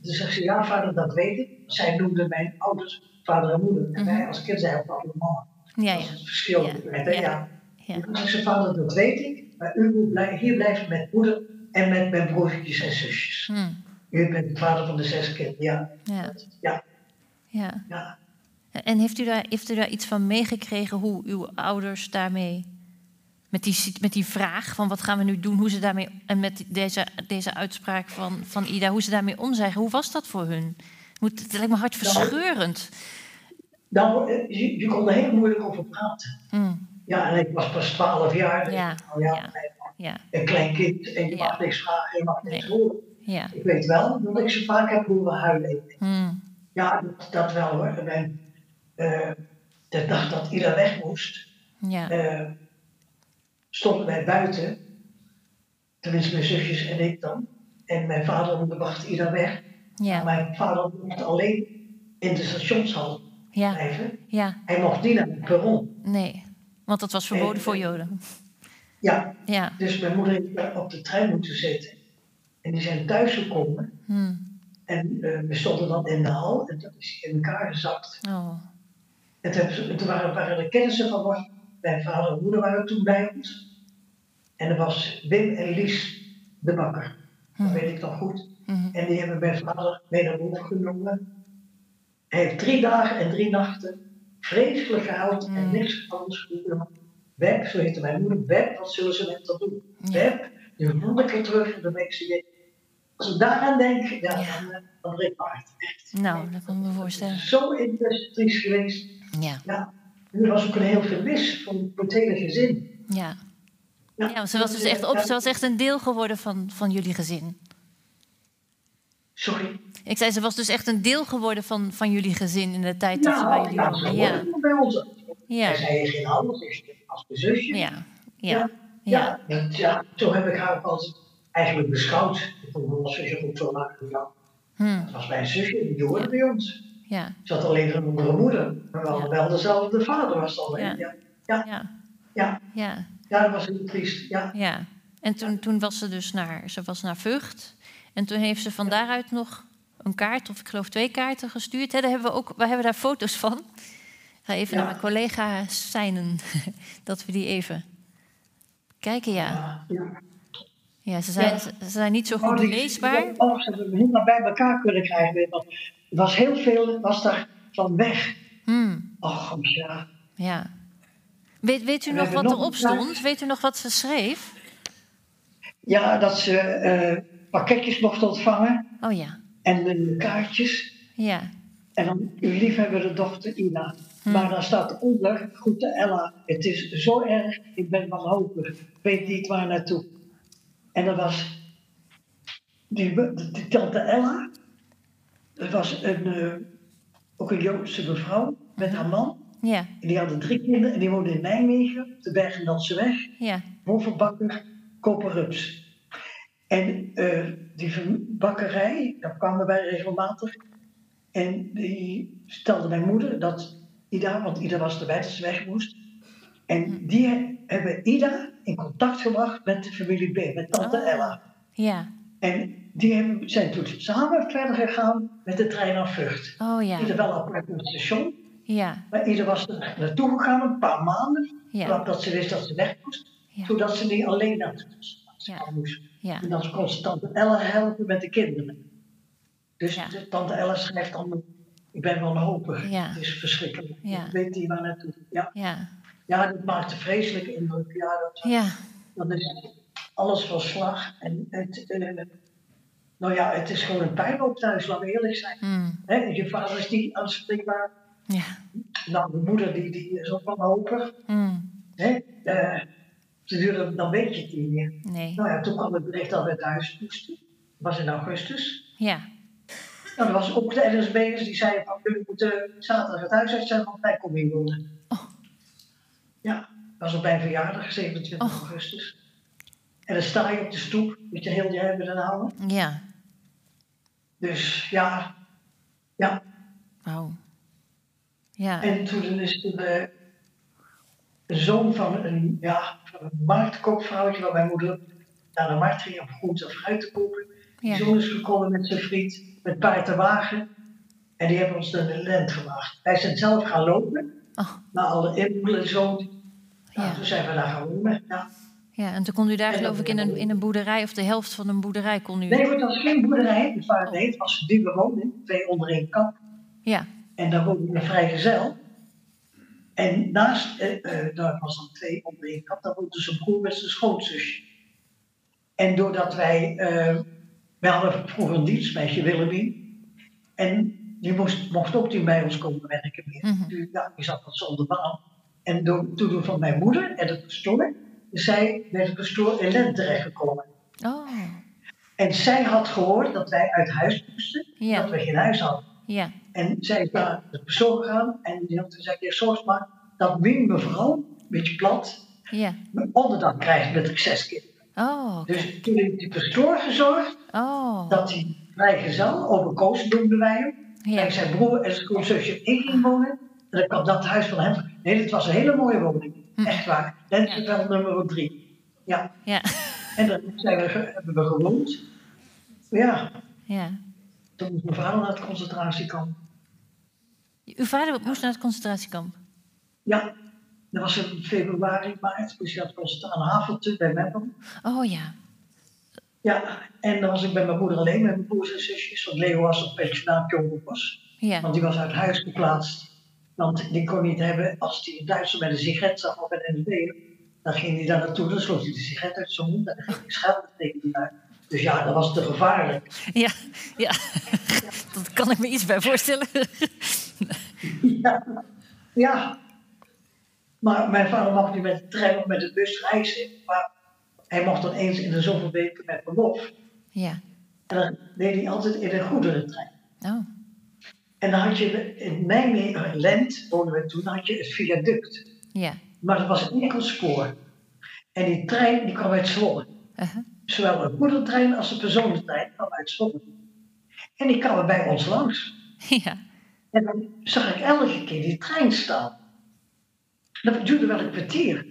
Dus zegt ze, ja vader, dat weet ik. Zij noemde mijn ouders vader en moeder. En wij als kind zeiden ook altijd mama. Ja, Dat is ja. het verschil. Ja, met, ja. ja. Ja. Ze, vader, dat weet ik. Maar u moet blij- hier blijven met moeder en met mijn broertjes en zusjes. Hm. U bent de vader van de zes kinderen. Ja, Ja. ja, ja. ja. En heeft u, daar, heeft u daar iets van meegekregen hoe uw ouders daarmee. Met die, met die vraag van wat gaan we nu doen, hoe ze daarmee. En met deze, deze uitspraak van, van Ida, hoe ze daarmee omzeggen. Hoe was dat voor hun? Moet, het lijkt me hartverscheurend. Nou, je, je kon er heel moeilijk over praten. Hm. Ja, en ik was pas 12 jaar. Ja, Nou ja, ja. Ja, Een klein kind en je mag niks vragen, je mag niks Nee. horen. ja. Ik weet wel dat ik ze vaak heb horen huilen. Hm. Ja, dat, dat wel hoor. Mijn, eh, de dag dat Ida weg moest, Ja. eh, stonden wij buiten. Tenminste, mijn zusjes en ik dan. En mijn vader wachtte Ida weg. Ja. mijn vader mocht alleen in de stationshal Ja. blijven. Ja. Hij mocht niet naar het perron. Nee. Want dat was verboden voor Joden. Ja, Ja. dus mijn moeder heeft op de trein moeten zitten. En die zijn thuisgekomen. Hm. En eh, we stonden dan in de hal en toen is in elkaar gezakt. Oh. En toen, waren, waren er kennissen van ons. Mijn vader en moeder waren toen bij ons. En er was Wim en Lies de bakker. Dat weet ik nog goed. Mhm. En die hebben mijn vader mee naar boven genomen. Hij heeft drie dagen en drie nachten vreselijk gehuild en niks van ons gedaan. Web, zo heette mijn moeder, Web, wat zullen ze met dat doen? Web, nu voel ik terug en dan denk ik, ze, als ik daaraan denk, ja, Ja. dan, eh, breekt mijn hart. Echt. Nou, dat kan ik me voorstellen. Zo intensief geweest. Ja. Ja, er was ook een heel verlis van het hele gezin. Ja. Ja, want ze was dus echt op, ze was echt een deel geworden van, van jullie gezin. Sorry. Ik zei, ze was dus echt een deel geworden van, van jullie gezin in de tijd dat ze bij Nou, jullie ja, woonde. zo Ja. bij ons. Ja. Zei geen ouders, is als mijn zusje. Ja. Ja. Ja, Ja. dat- ja, zo heb ik haar als eigenlijk beschouwd. Vond mijn zusje ook zo maken. Ja. Hm. Het was mijn zusje, die hoorde bij ons. Ja. Ze had alleen een andere moeder, maar wel, dezelfde vader was het alleen. Ja. Ja. Ja. Ja. Ja. Ja. ja, dat was heel triest. Ja. Ja. En toen, toen was ze dus naar, ze was naar Vught. En toen heeft ze van daaruit nog een kaart, of ik geloof twee kaarten gestuurd. Hè, daar hebben we, ook, we hebben daar foto's van. Ik ga even Ja. naar mijn collega Seinen, dat we die even kijken. Ja, Ja. ja ze, zijn, Ja. ze zijn niet zo goed Oh, die- leesbaar. Oh, ze hebben hem helemaal bij elkaar kunnen krijgen. Er was heel veel was daar van weg. Hmm. Och, ja. Ja. Weet, weet u nog wat nog erop stond? Weet u nog wat ze schreef? ja, dat ze eh, pakketjes mochten ontvangen Oh ja, en eh, kaartjes. ja. En dan uw liefhebbende dochter Ina. Maar dan staat eronder, groete Ella, het is zo erg, ik ben wanhopig, weet niet waar naartoe. En dat was die, die, tante Ella, dat was een, eh, ook een Joodse mevrouw met haar man. Ja, En die hadden drie kinderen en die woonden in Nijmegen, op de Bergendalse weg. ja, Hovenbakker Koperrups. En eh, die bakkerij, daar kwamen wij regelmatig. En die stelde mijn moeder dat Ida, want Ida was erbij dat ze weg moest. En die he- hebben Ida in contact gebracht met de familie B, met tante Oh. Ella. ja. En die hebben, zijn toen samen verder gegaan met de trein naar Vught. Oh ja, Ieder wel apart op het station, ja, maar Ida was er naartoe gegaan een paar maanden. ja, Dat ze wist dat ze weg moest. Ja. Zodat ze niet alleen naartoe Ja. ja. En dan ze tante Ella helpen met de kinderen. Dus Ja. tante Ella schrijft dan, ik ben wanhopig. Ja. Het is verschrikkelijk. Ja. Ik weet niet waar naartoe. Ja. Ja, ja, dat maakt een vreselijke indruk. Ja, dat, ja, dat is alles van slag. En het, eh, nou ja, het is gewoon een pijnhoop thuis, laten we eerlijk zijn. mm, je vader is niet aanspreekbaar. ja, Nou, de moeder die, die is ook wanhopig. mm? Eh, Ze duurde, dan weet je het niet meer. Nee. Nou ja, toen kwam het bericht dat we het huis moesten. Dat was in augustus. Ja. Nou, er was ook de NSB'ers die zeiden van, jullie moeten zaterdag het huis uit zijn, want wij komen hier wonen. Oh. Ja, dat was op mijn verjaardag, 27 Oh. augustus. En dan sta je op de stoep, met je heel je hebben en houden. Ja. Dus ja, ja. Wauw. Ja. En toen is toen de, zoon van een, ja, van een waar mijn moeder naar de markt ging om groente of fruit te kopen. Ja. Die zoon is gekomen met zijn vriend, met paard en wagen. En die hebben ons naar de lent gebracht. Wij zijn zelf gaan lopen, Oh. naar alle inboedelen en zo. Nou, Ja. Toen zijn we daar gaan wonen. Ja. ja. En toen kon u daar En geloof ik in een, in een boerderij, of de helft van een boerderij kon u... Nee, dat was geen boerderij. Het was, nee, het was die bewoning, twee onder één kap. Ja. En daar woonde een vrijgezel. En naast, eh, eh, daar was dan twee onder één kap, daar woonde zijn broer met zijn schoonzusje. En doordat wij, eh wij hadden vroeger een dienstmeisje, Willemien. En die moest, mocht ook niet bij ons komen werken meer. Mhm. Die, ja, die zat wat zonder baan. En door toedoen van mijn moeder en de pastoor, is zij bij de pastoor in Lent terechtgekomen. Oh. En zij had gehoord dat wij uit huis moesten, Ja. dat we geen huis hadden. Ja. En zij is naar de persoon gegaan en die had gezegd, ja, zorg maar dat mijn mevrouw, een beetje plat, Ja. mijn onderdak krijgt met zes kinderen. Oh. Dus toen heeft die pastoor gezorgd Oh. dat die vrijgezel, over Koos noemden wij hem, Ja. en zijn broer en zijn schoonzusje in ging wonen. En dan kwam dat huis van hem. Nee, het was een hele mooie woning. Hm. Echt waar. Lentveld nummer drie. Ja. Ja. En daar zijn we, hebben we gewoond. Ja, Ja. toen moest mijn vader naar het concentratiekamp. Uw vader moest naar het concentratiekamp. Ja, dat was in februari, maart. Dus je had concentratiekamp aan Haveltje bij Meppel. Oh ja. Ja, en dan was ik bij mijn moeder alleen met mijn broers en zusjes. Want Leo was op pensionaat was. Ja. Want die was uit huis geplaatst. Want die kon niet hebben, als hij een Duitser met een sigaret zag of een NSB, dan ging hij daar naartoe, dan sloot hij de sigaret uit zijn mond en dan ging hij schelden tegen die uit. Dus ja, dat was te gevaarlijk. Ja. Ja. Dat kan ik me iets bij voorstellen. Ja. ja. Maar mijn vader mocht niet met de trein of met de bus reizen. Maar hij mocht dan eens in de zoveel weken met verlof. Ja. En dan deed hij altijd in een goederentrein. Oh. En dan had je in Nijmegen, Lent woonden we toen, had je het viaduct. Ja. Maar dat was een enkel spoor. En die trein die kwam uit Zwolle. Uh-huh. Zowel een goederentrein als een personentrein kwam uit Zwolle. En die kwamen bij ons langs. Ja. En dan zag ik elke keer die trein staan. Dat duurde wel een kwartier.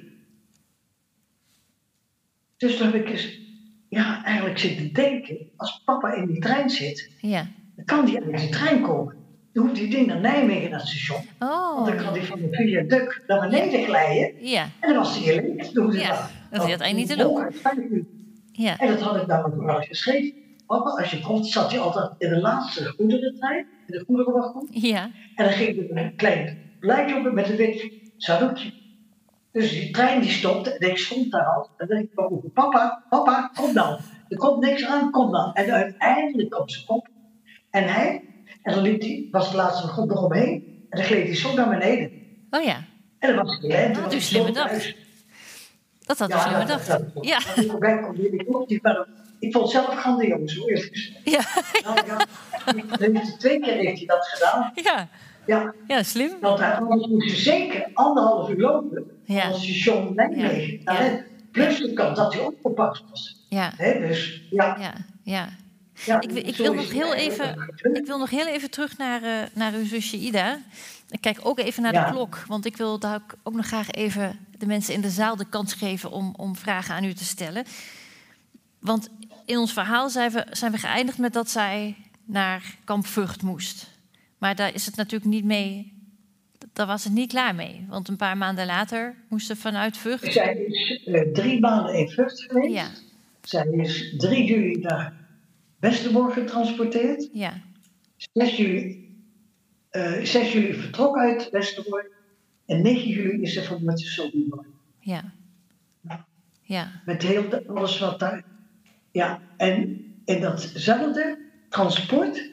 Dus toen heb ik eens, ja, eigenlijk zitten denken, als papa in die trein zit, Ja. dan kan die uit die trein komen. Dan hoeft die ding naar Nijmegen naar het station. Want dan Oh. kan die van de viaduct naar beneden glijden. Ja. En dan was hij alleen. Dan hoefde Ja, hij dan hoefde hij niet te lopen. Ja. En dat had ik dan ook wel geschreven. Papa, als je komt, zat hij altijd in de laatste goederentrein, in de goederenwagon. Ja. En dan ging er een klein blaadje op met een wit zakdoekje. Dus die trein die stopte en ik stond daar al. En dan denk ik, papa, papa, kom dan. Er komt niks aan, kom dan. En uiteindelijk kwam zijn kop. En hij, en dan liep hij, was de laatste goed nog omheen. En dan gleed hij zo naar beneden. Oh ja. En dan was hij Had slim bedacht. thuis. Dat had Ja, slim ja, bedacht. dat- Ja. dat ik verder. Ik vond het zelf grandioos, hoe eerlijk gezegd. Ja. Nou, ja, twee keer heeft hij dat gedaan. Ja. Ja, Ja, slim. want hij, anders moest je zeker anderhalf uur lopen. Ja. Als Nijmegen. Ja, naar ja. hem. Plus de kans dat hij opgepakt was. Ja. Hè, dus ja. Ja. Ja. ja Ik, wil- ik wil nog heel even, ik wil nog heel even terug naar, eh, naar uw zusje Ida. Ik kijk ook even naar Ja. de klok, want ik wil daar ook- ook nog graag even de mensen in de zaal de kans geven om, om vragen aan u te stellen. Want in ons verhaal zijn we, zijn we geëindigd met dat zij naar kamp Vught moest. Maar daar is het natuurlijk niet mee. Daar was het niet klaar mee. Want een paar maanden later moest ze vanuit Vught. Zij is eh, drie maanden in Vught geweest. Ja, Zij is 3 juli naar Westerbork getransporteerd. ja, 6 juli, eh 6 juli vertrok uit Westerbork. En 9 juli is ze van met de Sobibor. ja. Ja, Met heel de- alles wat daar. Ja, en in datzelfde transport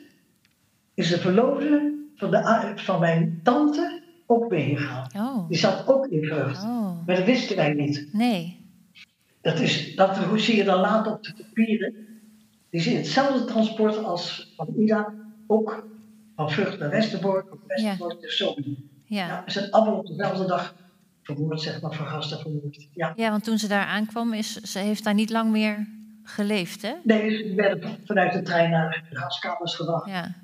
is de verloofde van, de, van mijn tante ook meegegaan. oh, Die zat ook in Vught. oh, Maar dat wisten wij niet. nee. dat, is, dat zie je dan later op de papieren. Die zien hetzelfde transport als van Ida, ook van Vught naar Westerbork, of Westerbork naar Zoom. Ja. Ja, we zijn allemaal op dezelfde dag vermoord, zeg maar, vergast en vermoord. Ja. ja, want toen ze daar aankwam, is, ze heeft daar niet lang meer geleefd, hè? Nee, ze werden vanuit de trein naar de gaskamers gebracht. Ja,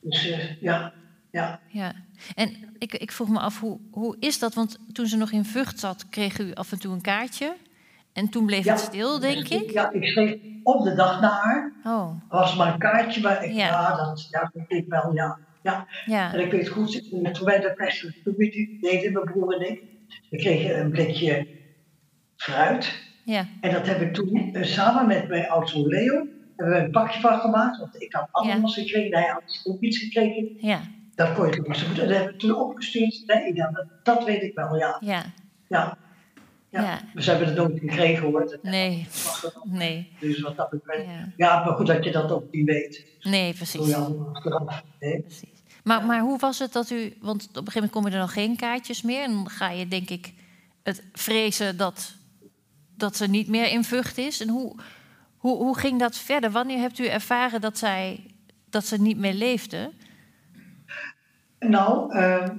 Dus eh, ja, ja. ja. En ik, ik vroeg me af, hoe, hoe is dat? Want toen ze nog in Vught zat, kreeg u af en toe een kaartje. En toen bleef ja. het stil, denk ik. Ja, ik schreef op de dag naar haar. Oh, was maar een kaartje, maar ik, Ja. ja. dat, ja, dat deed ik wel, ja. ja. ja. En ik weet goed, toen wij dat familie deden, mijn broer en ik, we kregen een blikje fruit. Ja, En dat heb ik toen eh, samen met mijn oudste Leo, hebben we een pakje van gemaakt. Want ik had ananas gekregen, hij had ook iets gekregen. ja, Dat kon je toen zo goed. En dat hebben we toen opgestuurd. Nee, dat, dat weet ik wel, ja. ja. ja. Ja. Ja. Dus we hebben het nooit gekregen hoor. Nee, nee. Dus wat dat betreft. Ja. Ja, maar goed dat je dat ook niet weet. Nee, precies. allemaal achteraf. hè. precies. Maar, maar hoe was het dat u... Want op een gegeven moment komen er nog geen kaartjes meer. En dan ga je, denk ik, het vrezen dat, dat ze niet meer in Vught is. En hoe, hoe, hoe ging dat verder? Wanneer hebt u ervaren dat, zij, dat ze niet meer leefde? Nou, ehm,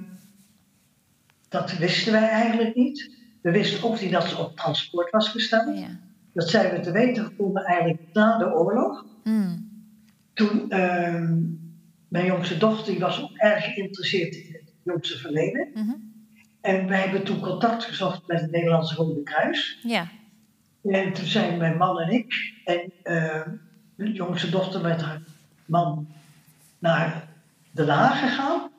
dat wisten wij eigenlijk niet. We wisten ook niet dat ze op transport was gesteld. Ja. Dat zijn we te weten gekomen eigenlijk na de oorlog. Hmm. Toen ehm, mijn jongste dochter die was ook erg geïnteresseerd in het Joodse verleden. Mhm. En wij hebben toen contact gezocht met het Nederlandse Rode Kruis. Ja, En toen zijn mijn man en ik en ehm, de jongste dochter met haar man naar Den Haag gegaan.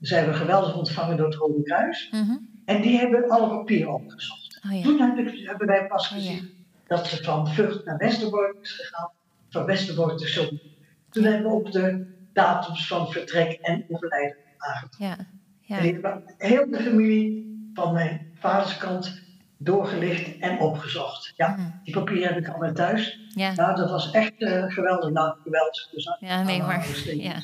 Zijn we geweldig ontvangen door het Rode Kruis. Mhm. En die hebben alle papieren opgezocht. Oh ja. Toen heb ik- hebben wij pas Oh ja. gezien dat ze van Vught naar Westerbork is gegaan, van Westerbork naar Zoom. Toen hebben we ook de datums van vertrek en overlijden aangetrokken. ja, En ja. die hebben heel de familie van mijn vaders kant doorgelicht en opgezocht. Ja, Mhm. die papieren heb ik allemaal thuis. Ja, Nou, dat was echt eh, geweldig. Nou, geweldig. Dus, ja nee, maar... Ja.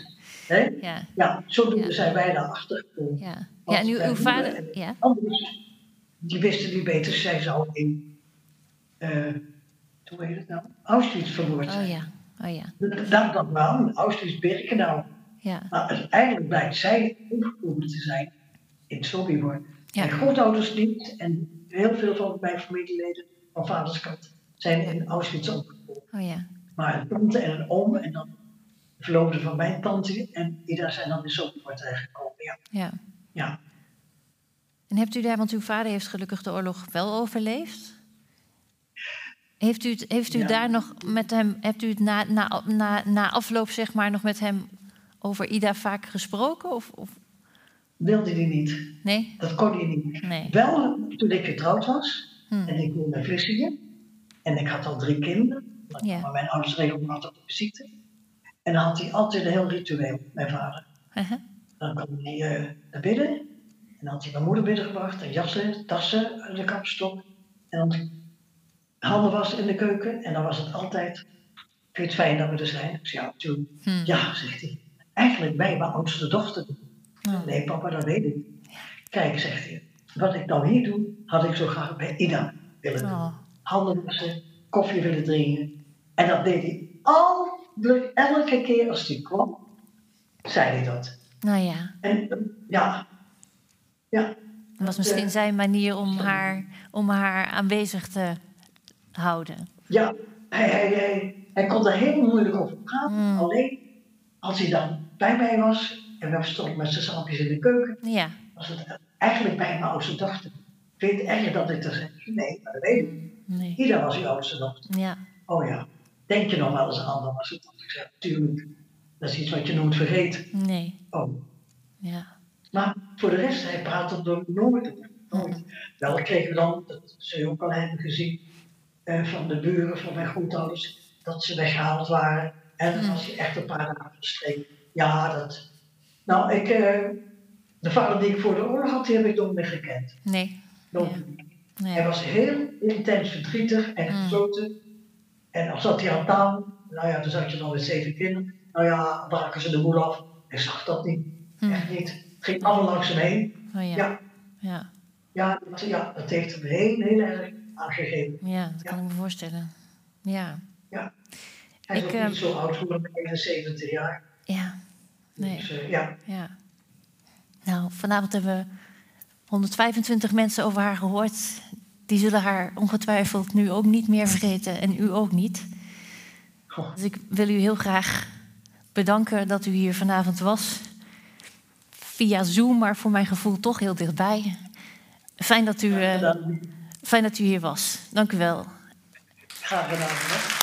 Ja, ja, ja, zodoende Ja. zijn wij daarachter gekomen. ja. Ja, en uw, uw vader... Ja, Anders, die wisten niet beter, zij zou in, eh hoe heet het nou, Auschwitz vermoord zijn. oh ja, oh ja, Dat dat dan wel, Auschwitz-Birkenau. ja. Maar uiteindelijk blijkt zij omgekomen te zijn in Sobibor. Ja. Mijn grootouders niet en heel veel van mijn familieleden van vaders kant zijn in Auschwitz omgekomen. Oh ja, Maar een tante en een oom en dan de verloofde van mijn tante en daar zijn dan in Sobibor terechtgekomen. Ja. ja. ja. En hebt u daar, want uw vader heeft gelukkig de oorlog wel overleefd. Heeft u, het, heeft u Ja. daar nog met hem, hebt u het na, na, na, na afloop zeg maar nog met hem over Ida vaak gesproken? Of, of Wilde die niet. nee? Dat kon hij niet. Nee. Wel toen ik getrouwd was Hm. en ik woonde in Vlissingen en ik had al drie kinderen, Ja. maar mijn ouders regelmatig op visite. En dan had hij altijd een heel ritueel, mijn vader. Uh-huh. Dan kwam hij eh, naar binnen en dan had hij mijn moeder binnengebracht, een jassen, tassen de kapstok. En dan handen was in de keuken en dan was het altijd, vind je het fijn dat we er zijn? Ik zei, ja, natuurlijk. Hm. Ja, zegt hij. Eigenlijk bij mijn oudste dochter. Nee, papa, dat weet ik. Kijk, zegt hij. Wat ik nou hier doe, had ik zo graag bij Ida willen doen. Oh. Handen wassen, koffie willen drinken. En dat deed hij al, elke keer als hij kwam, zei hij dat. Nou ja, En eh, ja, ja, dat was misschien zijn manier om haar, om haar aanwezig te houden. ja hij, hij, hij, hij kon er heel moeilijk over praten. Mm. Alleen als hij dan bij mij was en we stonden met z'n sampjes in de keuken, Ja, was het eigenlijk bij mijn oudste dochter. Vind je het erg dat ik er zeg? Nee, maar dat weet ik. niet. nee. Ida was je oudste dochter. Ja, Oh ja, denk je nog wel eens aan? Dan was het. Ik zeg, tuurlijk. Dat is iets wat je nooit vergeet. nee. Oh. Ja, Maar voor de rest, hij praat er nooit. Nooit. Wel kregen we dan, dat zul je ook al hebben gezien, eh, van de buren van mijn grootouders, dat ze weggehaald waren. En dan was hij echt een paar dagen verstreken. Ja, dat. Nou, ik, eh, de vader die ik voor de oorlog had, die heb ik nooit meer gekend. nee. Ja. meer. Hij Nee. was heel intens verdrietig en Mm. gesloten. En dan zat hij aan tafel. Nou ja, dan zat je dan met zeven kinderen. Nou ja, braken ze de boel af. Hij zag dat niet. Mm. Echt niet. Het ging allemaal langs hem heen. Oh ja. Ja, Ja. ja, dat, ja, dat heeft hem heel, heel erg aangegeven. Ja, dat kan ik me voorstellen. Ja, Ja. Hij is Ik, ook eh, niet zo oud geworden, 79 jaar. ja, nee. Dus eh, ja, Ja. Nou, vanavond hebben we 125 mensen over haar gehoord. Die zullen haar ongetwijfeld nu ook niet meer vergeten en u ook niet. Goh. Dus ik wil u heel graag bedanken dat u hier vanavond was. Via Zoom, maar voor mijn gevoel toch heel dichtbij. Fijn dat u, eh, fijn dat u hier was. Dank u wel. graag gedaan. Hè?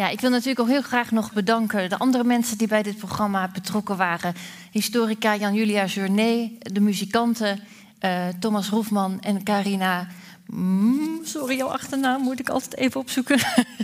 Ja, ik wil natuurlijk ook heel graag nog bedanken de andere mensen die bij dit programma betrokken waren. Historica Jan-Julia Journet, de muzikanten eh, Thomas Roefman en Carina. Sorry, jouw achternaam moet ik altijd even opzoeken.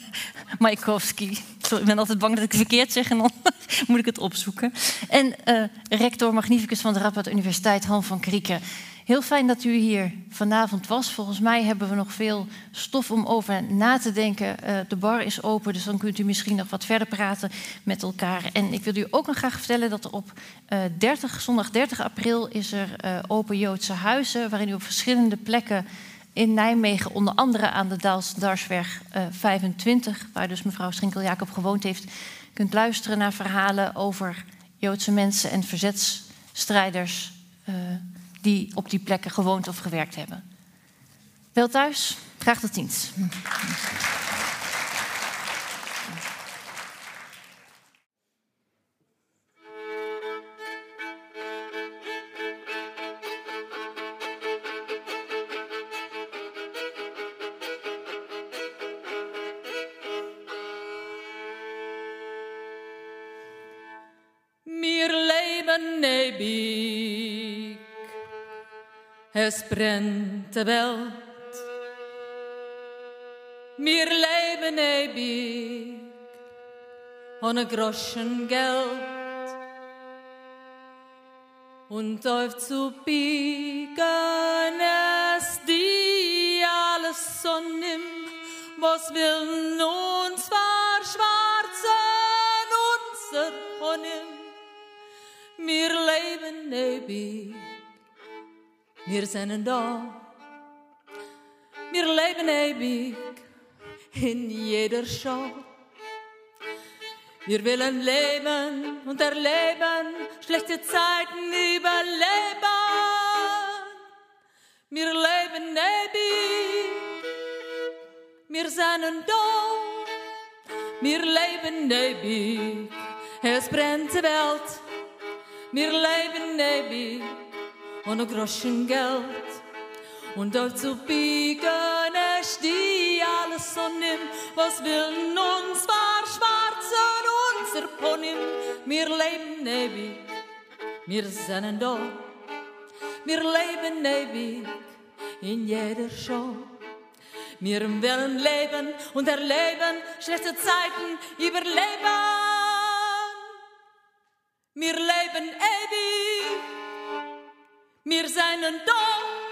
Majkowski. Sorry, ik ben altijd bang dat ik het verkeerd zeg en dan moet ik het opzoeken. En eh, rector magnificus van de Radboud Universiteit, Han van Krieken. Heel fijn dat u hier vanavond was. Volgens mij hebben we nog veel stof om over na te denken. Eh, de bar is open, dus dan kunt u misschien nog wat verder praten met elkaar. En ik wil u ook nog graag vertellen dat op eh 30, zondag 30 april is er eh, open Joodse huizen... waarin u op verschillende plekken in Nijmegen, onder andere aan de Daals-Darsweg eh, 25... waar dus mevrouw Schinkel-Jacob gewoond heeft... kunt luisteren naar verhalen over Joodse mensen en verzetsstrijders... die op die plekken gewoond of gewerkt hebben. Wel thuis, graag tot ziens. Brennt die Welt. Mir leben nebig, ohne Groschen Geld. Und auf zu biegen es die alles so nimm, was will nun zwar schwarzen unser Honim. Wir leben ewig, wir sind da. Wir leben ewig in jeder Schau. Wir wollen leben und erleben, schlechte Zeiten überleben. Wir leben ewig, wir sind da. Wir leben ewig, es brennt die Welt. Wir leben ewig, ohne Groschen Geld. Und auf zu biegen es die alles so nimm, was will uns war schwarzen unser Ponym. Wir leben ewig, wir sind da. Wir leben ewig in jeder Show. Wir wollen leben und erleben, schlechte Zeiten überleben. Wir leben ewig, wir sind da.